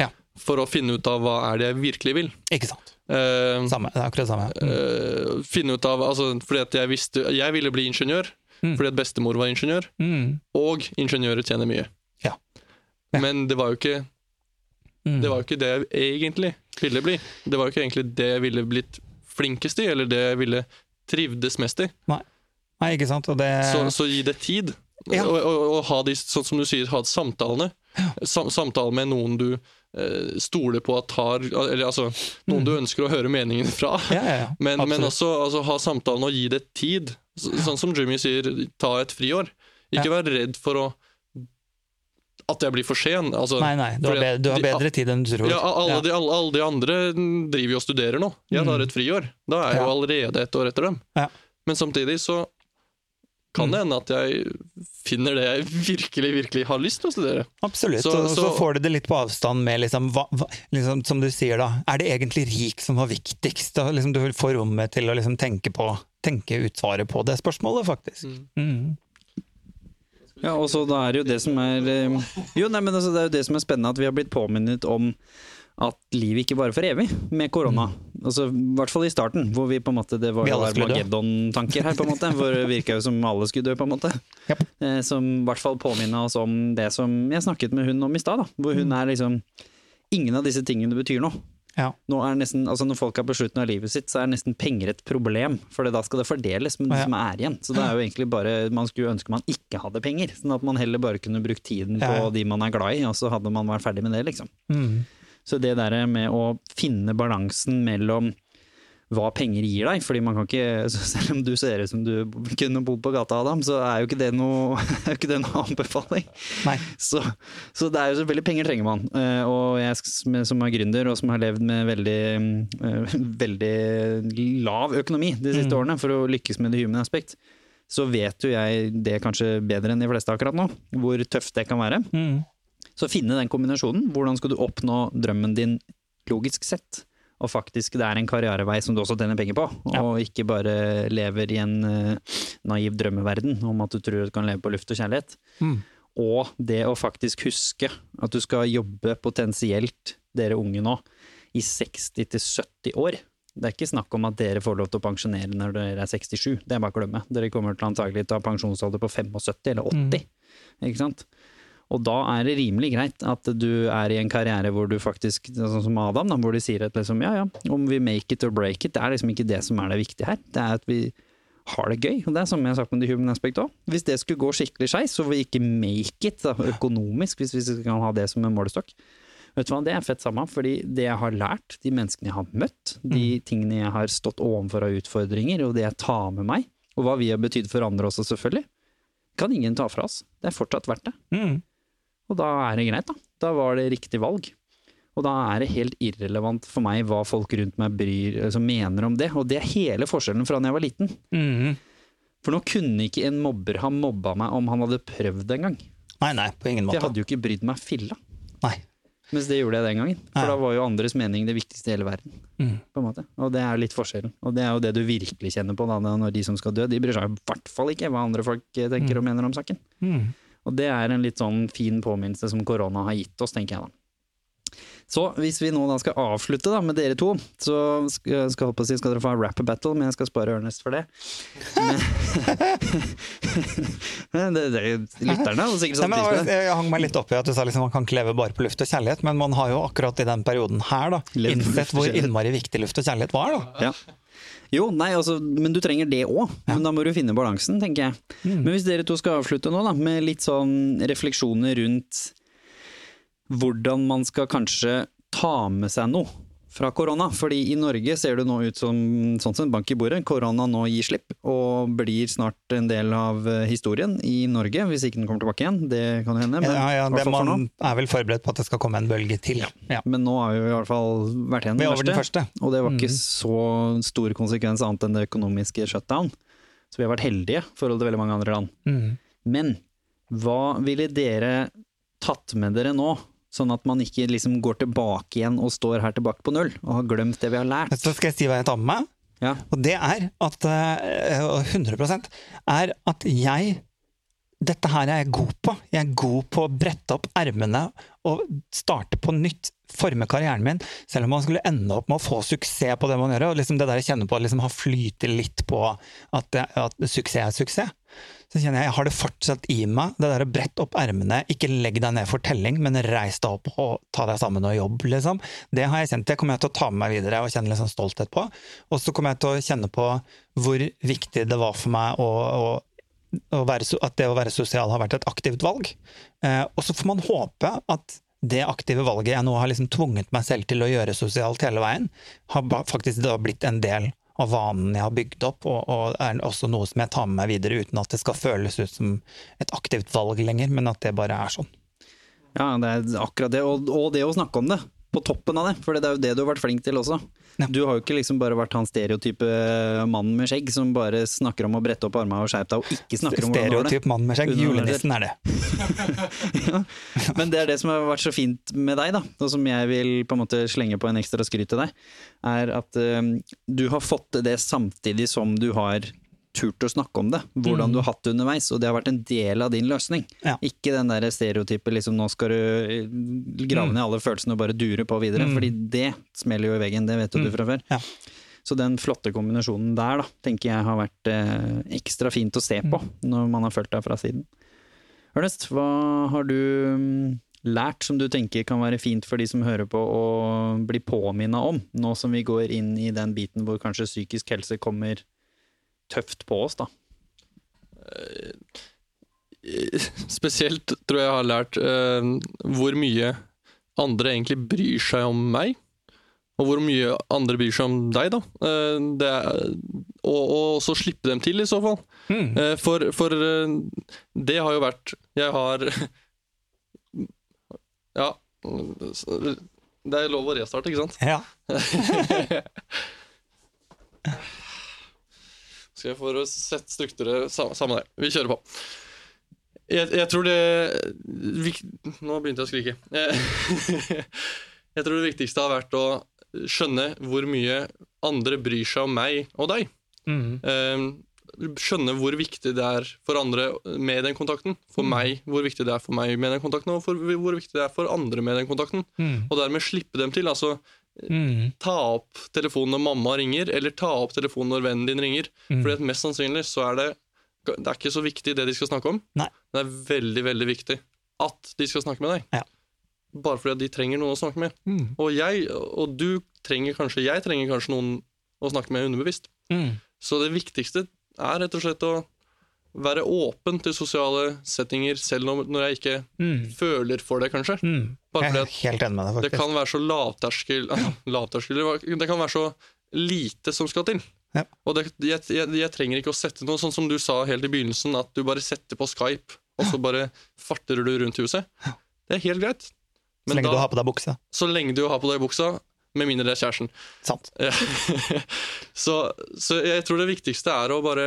Ja. For å finne ut av hva er det jeg virkelig vil. Ikke sant. Uh, Samme. Det er akkurat samme. Mm. Uh, finne ut av, altså, fordi at jeg visste Jeg ville bli ingeniør, Mm. fordi at bestemor var ingeniør. Mm. Og ingeniører tjener mye. Ja. Ja. Men det var jo ikke Mm. det var jo ikke det jeg egentlig ville bli. Det var jo ikke egentlig det jeg ville blitt flinkest i, eller det jeg ville trivdes mest i. Nei, ikke sant. Det Så, så gi det tid. Ja. Og, og, og ha de, sånn som du sier, ha samtalene. Sam, samtale med noen du eh, stoler på at har Eller altså, noen du ønsker å høre meningen fra. Mm. Ja, ja, ja. Men, men også altså, ha samtalen og gi det tid. Så, sånn som Jimmy sier, ta et friår. Ikke Ja. vær redd for å at jeg blir for sen. Altså, Nei, nei, du har, bedre, du har de- bedre tid enn du tror. Ja, alle, Ja. De, alle, alle de andre driver jo og studerer nå. Jeg tar Mm. et friår. Da er jeg jo allerede et år etter dem. Ja. Men samtidig så kan Mm. det hende at jeg finner det jeg virkelig, virkelig har lyst til å studere. Absolutt. Så- og så så- får du det litt på avstand med liksom, hva, liksom, Som du sier, da. Er det egentlig rik som var viktigst? Da, liksom, du får rommet til å liksom, tenke, på, tenke ut svaret på det spørsmålet, faktisk. Mm. Ja, og så da er det jo det som er eh, Jo, nei, men altså, det er jo det som er spennende, at vi har blitt påminnet om at livet ikke varer for evig med korona. Altså, I hvert fall i starten, hvor vi på en måte Det var. Armageddon-tanker her, på en måte. Hvor det virka jo som alle skulle dø, på en måte. Yep. Eh, som i hvert fall påminna oss om det som jeg snakket med hun om i stad. Hvor hun er liksom Ingen av disse tingene betyr noe. Ja. Nå er nesten, altså Når folk er på slutten av livet sitt, så er nesten penger et problem. For da skal det fordeles med det Ja. som er igjen. Så det er jo egentlig bare Man skulle ønske man ikke hadde penger. Sånn at man heller bare kunne brukt tiden på Ja, ja. de man er glad i, og så hadde man vært ferdig med det, liksom. Mm. Så det der med å finne balansen mellom hva penger gir deg, fordi man kan ikke Selv om du ser ut som du kunne bodd på gata, Adam, så er jo ikke det noe, ikke det noe anbefaling. Så, så det er jo selvfølgelig penger trenger man. Eh, Og jeg som som er gründer og som har levd med veldig, eh, veldig lav økonomi de siste Mm. årene for å lykkes med det human aspect, så vet jo jeg det kanskje bedre enn de fleste akkurat nå, hvor tøft det kan være. Mm. Så finne den kombinasjonen. Hvordan skal du oppnå drømmen din logisk sett? Og faktisk det er en karrierevei som du også tjener penger på, Ja. og ikke bare lever i en uh, naiv drømmeverden om at du tror du kan leve på luft og kjærlighet. Mm. Og det å faktisk huske at du skal jobbe potensielt, dere unge nå, i 60-70 år. Det er ikke snakk om at dere får lov til å pensjonere når dere er 67, det er bare å glemme. Dere kommer til antagelig til å ha pensjonsalder på 75 eller 80. Ikke sant? Og da er det rimelig greit at du er i en karriere hvor du faktisk, sånn som Adam, da, hvor de sier at liksom, ja ja, om vi make it or break it, det er liksom ikke det som er det viktige her. Det er at vi har det gøy. Og det er som jeg har sagt med The Human Aspect òg. Hvis det skulle gå skikkelig skeis, så vi ikke make it da, økonomisk, hvis vi kan ha det som en målestokk, vet du hva, det er fett samme. Fordi det jeg har lært, de menneskene jeg har møtt, de tingene jeg har stått overfor av utfordringer, og det jeg tar med meg, og hva vi har betydd for andre også, selvfølgelig, kan ingen ta fra oss. Det er fortsatt verdt det. Mm. Og da er det greit, da. Da var det riktig valg. Og da er det helt irrelevant for meg hva folk rundt meg bryr, altså mener om det. Og det er hele forskjellen fra da jeg var liten. Mm. For nå kunne ikke en mobber ha mobba meg om han hadde prøvd en gang. Nei, nei, på ingen For jeg hadde jo ikke brydd meg filla. Nei. Mens det gjorde jeg den gangen. For Nei. da var jo andres mening det viktigste i hele verden. Mm. På en måte. Og det er jo litt forskjellen. Og det er jo det du virkelig kjenner på da, når de som skal dø, de bryr seg i hvert fall ikke hva andre folk tenker tenker og mener om saken. Mm. Og det er en litt sånn fin påminnelse som korona har gitt oss, tenker jeg da. Så hvis vi nå da skal avslutte da med dere to, så skal, skal, si, skal dere få ha rap battle, men jeg skal spare Ernest for det. Men, det, det, lytterne hadde sikkert satt pris på det. jeg hang meg litt opp i at du sa liksom man kan ikke leve bare på luft og kjærlighet, men man har jo akkurat i den perioden her da, innsett hvor innmari viktig luft og kjærlighet var. da. Ja. Jo, nei, altså, men du trenger det òg. Men da må du finne balansen, tenker jeg. Men hvis dere to skal avslutte nå, da, med litt sånn refleksjoner rundt hvordan man skal kanskje ta med seg noe fra korona. Fordi i Norge ser det nå ut som sånn som en bank i bordet. Korona nå gir slipp, og blir snart en del av eh, historien i Norge. Hvis ikke den kommer tilbake igjen, det kan hende. Men, Ja, ja, det, man er vel forberedt på at det skal komme en bølge til. Ja. Men nå har vi i hvert fall vært igjen den, den første. og det var ikke Mm. så stor konsekvens annet enn det økonomiske shutdown. Så vi har vært heldige i forhold til veldig mange andre land. Mm. Men hva ville dere tatt med dere nå? Sånn at man ikke liksom går tilbake igjen og står her tilbake på null, og har glemt det vi har lært. Så skal jeg si hva jeg tar med meg. Ja. Og det er at eh, 100% er at jeg Dette her er jeg god på. Jeg er god på å brette opp ermene og starte på nytt. Forme karrieren min, selv om man skulle ende opp med å få suksess på det man gjør. Og liksom det der jeg kjenner på å liksom ha flyte litt på at, at suksess er suksess. Så kjenner jeg jeg har det fortsatt i meg. Det der å brette opp ermene, ikke legg deg ned for telling, men reis deg opp og ta deg sammen og jobb, liksom. Det har jeg kjent. Det kommer jeg til å ta med meg videre og kjenne litt sånn stolthet på. Og så kommer jeg til å kjenne på hvor viktig det var for meg å, å være, at det å være sosial har vært et aktivt valg. Eh, og så får man håpe at det aktive valget jeg nå har liksom tvunget meg selv til å gjøre sosialt hele veien, har faktisk da blitt en del av vanen jeg har bygd opp, og, og er også noe som jeg tar med meg videre uten at det skal føles ut som et aktivt valg lenger, men at det bare er sånn. Ja, det er akkurat det. Og, og det å snakke om det. På toppen av det, for det er jo det du har vært flink til også. Ja. Du har jo ikke liksom bare vært han stereotype mannen med skjegg som bare snakker om å brette opp armene og skjerpe deg, og ikke snakker om hvordan du har det. Stereotyp mann med skjegg. Julenissen er det. ja. Men det er det som har vært så fint med deg, da, og som jeg vil på en måte slenge på en ekstra skryt til deg, er at eh, du har fått det samtidig som du har turt å snakke om det. Hvordan du har hatt det underveis, og det har vært en del av din løsning. Ja. Ikke den der stereotypet liksom nå skal du eh, grave ned alle følelsene og bare dure på videre, fordi det smeller jo i veggen, det vet jo du fra før. Ja. Så den flotte kombinasjonen der, da, tenker jeg har vært eh, ekstra fint å se på når man har fulgt deg fra siden. Ernest, hva har du mm, lært som du tenker kan være fint for de som hører på å bli påminna om, nå som vi går inn i den biten hvor kanskje psykisk helse kommer tøft på oss, da? Spesielt tror jeg jeg har lært uh, hvor mye andre egentlig bryr seg om meg. Og hvor mye andre bryr seg om deg, da. Uh, det er, og, og også slippe dem til, i så fall. Eh, for for eh, det har jo vært Jeg har Ja. Det er lov å restarte, ikke sant? Ja. Skal jeg få sette strukturer samme, det. Vi kjører på. Jeg, jeg tror det vi, Nå begynte jeg å skrike. Jeg, jeg tror det viktigste har vært å skjønne hvor mye andre bryr seg om meg og deg. Mm. skjønne hvor viktig det er for andre med den kontakten. For meg, hvor viktig det er for meg med den kontakten, og for, hvor viktig det er for andre med den kontakten. Og dermed slippe dem til. Altså Mm. ta opp telefonen når mamma ringer, eller ta opp telefonen når vennen din ringer. Fordi at mest sannsynlig så er det Det er ikke så viktig det de skal snakke om. Nei. Det er veldig, veldig viktig at de skal snakke med deg. Ja. Bare fordi at de trenger noen å snakke med. Og jeg, og du trenger kanskje Jeg trenger kanskje noen å snakke med underbevisst. Mm. Så det viktigste er rett og slett å være åpen til sosiale settinger, selv når, når jeg ikke Mm. føler for det, kanskje. Mm. Bare fordi at helt enig med deg, det faktisk. kan være så lavterskel Lavterskel Det kan være så lite som skal til. Ja. Og det, jeg, jeg, jeg trenger ikke å sette noe sånn som du sa helt i begynnelsen, at du bare setter på Skype, og så bare farter du rundt huset. Det er helt greit. Så lenge da- du har på deg buksa. Så lenge du har på deg buksa, med mindre det er kjæresten. Sant. Ja. så, så jeg tror det viktigste er å bare,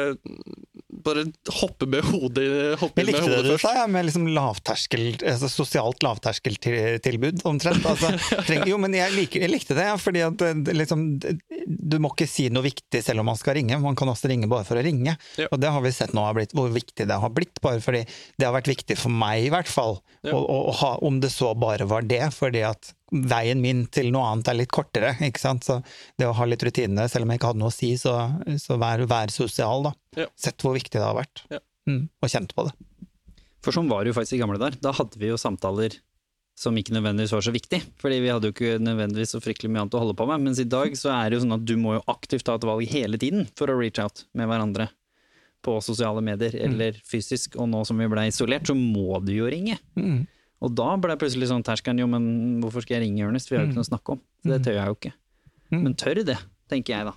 bare hoppe med hodet, hoppe Jeg med likte det du sa, ja, med liksom lavterskel, altså sosialt lavterskeltilbud, omtrent. Altså, treng, jo, men jeg, liker, jeg likte det, ja, fordi at det liksom, du må ikke si noe viktig selv om man skal ringe. Man kan også ringe bare for å ringe. Ja. Og det har vi sett nå har blitt, hvor viktig det har blitt, bare fordi det har vært viktig for meg, i hvert fall. Ja. Og, og, og ha, om det så bare var det, fordi at veien min til noe annet er litt kortere. ikke sant? Så det å ha litt rutine, selv om jeg ikke hadde noe å si, så, så vær, vær sosial, da. Ja. Sett hvor viktig det har vært. Ja. Mm, og kjent på det. For sånn var det jo faktisk i gamle dager. Da hadde vi jo samtaler som ikke nødvendigvis var så viktig, fordi vi hadde jo ikke nødvendigvis så fryktelig mye annet å holde på med. Mens i dag så er det jo sånn at du må jo aktivt ta et valg hele tiden for å reach out med hverandre. På sosiale medier eller fysisk, og nå som vi ble isolert, så må du jo ringe. Mm. Og da ble plutselig sånn terskelen, jo men hvorfor skal jeg ringe Ernest, vi har jo ikke noe å snakke om. Så det tør jeg jo ikke. Mm. Men tør det, tenker jeg da.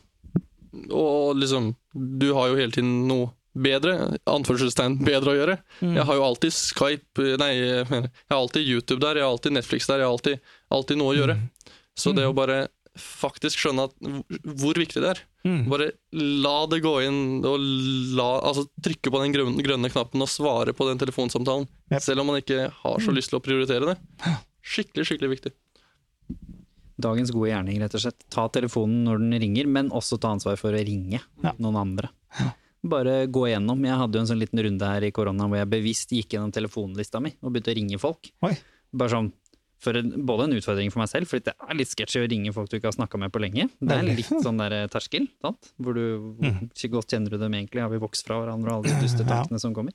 Og liksom, du har jo hele tiden noe bedre, anførselstegn bedre å gjøre. Mm. Jeg har jo alltid Skype, nei, jeg jeg har alltid YouTube der, jeg har alltid Netflix der, jeg har alltid, alltid noe å gjøre. Mm. Så det å bare faktisk skjønne at, hvor viktig det er, Mm. bare la det gå inn og la, altså, trykke på den grønne, grønne knappen og svare på den telefonsamtalen, Yep. selv om man ikke har Mm. så lyst til å prioritere det. Skikkelig, skikkelig viktig. Dagens gode gjerning, rett og slett. Ta telefonen når den ringer, men også ta ansvar for å ringe Ja. noen andre. Bare gå igjennom. Jeg hadde jo en sånn liten runde her i korona hvor jeg bevisst gikk gjennom telefonlista mi og begynte å ringe folk. Oi. Bare sånn, for en, både en utfordring for meg selv, for det er litt sketsjy å ringe folk du ikke har snakka med på lenge. Det er litt sånn der eh, terskel, sant? hvor du hvor ikke godt kjenner du dem egentlig, har vi vokst fra hverandre og alle de duste Ja. som kommer.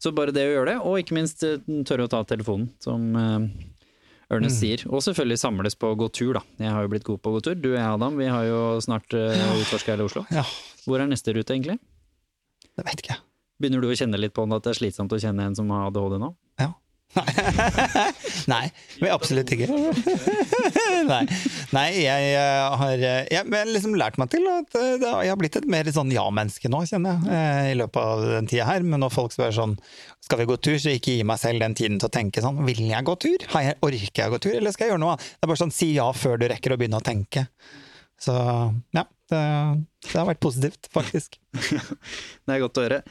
Så bare det å gjøre det, og ikke minst eh, tørre å ta telefonen, som eh, Ernest sier. Og selvfølgelig samles på å gå tur, da. Jeg har jo blitt god på å gå tur. Du og jeg, Adam, vi har jo snart uh, utforska hele Oslo. Ja, Hvor er neste rute, egentlig? det vet ikke jeg. Begynner du å kjenne litt på at det er slitsomt å kjenne en som har ADHD nå? Nei, men absolutt ikke. Nei, Nei jeg eh, har eh, jeg, har liksom lært meg til at eh, jeg har blitt et mer sånn ja-menneske nå, kjenner jeg, i løpet av den tida her. Men når folk spør sånn skal vi gå tur, så ikke gi meg selv den tiden til å tenke sånn vil jeg gå tur? Jeg, orker jeg å gå tur, eller skal jeg gjøre noe annet? Det er bare sånn si ja før du rekker å begynne å tenke. Så ja, det, det har vært positivt, faktisk. Det er godt å høre.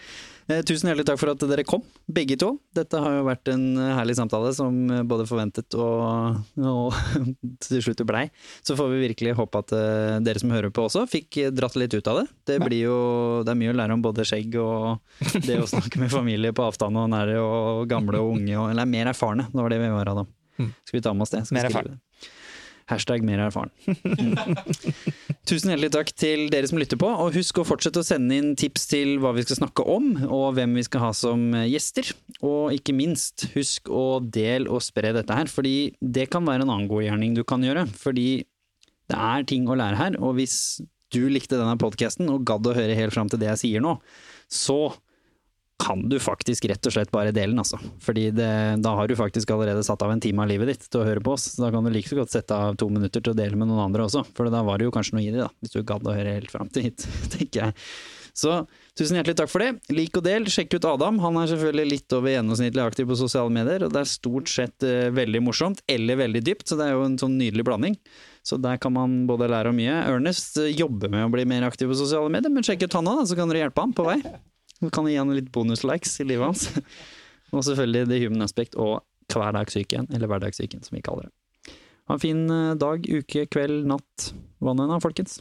Eh, Tusen hjertelig takk for at dere kom, begge to. Dette har jo vært en eh, herlig samtale som eh, både forventet og, og til slutt blei. Så får vi virkelig håpe at dere som hører på også, fikk dratt litt ut av det. Det blir jo det er mye å lære om både skjegg og det å snakke med familie på avstand og nære og gamle og unge, og, eller mer erfarne. Det var det vi var, Adam. Skal vi ta med oss det? Mer det? Hashtag mer erfaren. Tusen hjertelig takk til dere som lytter på, og husk å fortsette å sende inn tips til hva vi skal snakke om, og hvem vi skal ha som gjester. Og ikke minst, husk å del og spre dette her, fordi det kan være en annen godgjerning du kan gjøre. Fordi det er ting å lære her, og hvis du likte denne podkasten og gadd å høre helt fram til det jeg sier nå, så kan du faktisk rett og slett bare dele den, altså. Fordi det, da har du faktisk allerede satt av en time av livet ditt til å høre på oss. Så da kan du like så godt sette av to minutter til å dele med noen andre også, for da var det jo kanskje noe i det, da. Hvis du gadd å høre helt fram til hit, tenker jeg. Så tusen hjertelig takk for det. Lik og del. Sjekk ut Adam. Han er selvfølgelig litt over gjennomsnittlig aktiv på sosiale medier, og det er stort sett uh, veldig morsomt, eller veldig dypt, så det er jo en sånn nydelig blanding. Så der kan man både lære om mye. Ernest uh, jobber med å bli mer aktiv på sosiale medier, men sjekk ut han òg, så kan dere hjelpe ham på vei. Du kan gi han litt bonus-likes i livet hans. og selvfølgelig The Human Aspect og Hverdagssyken, eller Hverdagssyken som vi kaller det. Ha en fin eh, dag, uke, kveld, natt, hva nå enn folkens.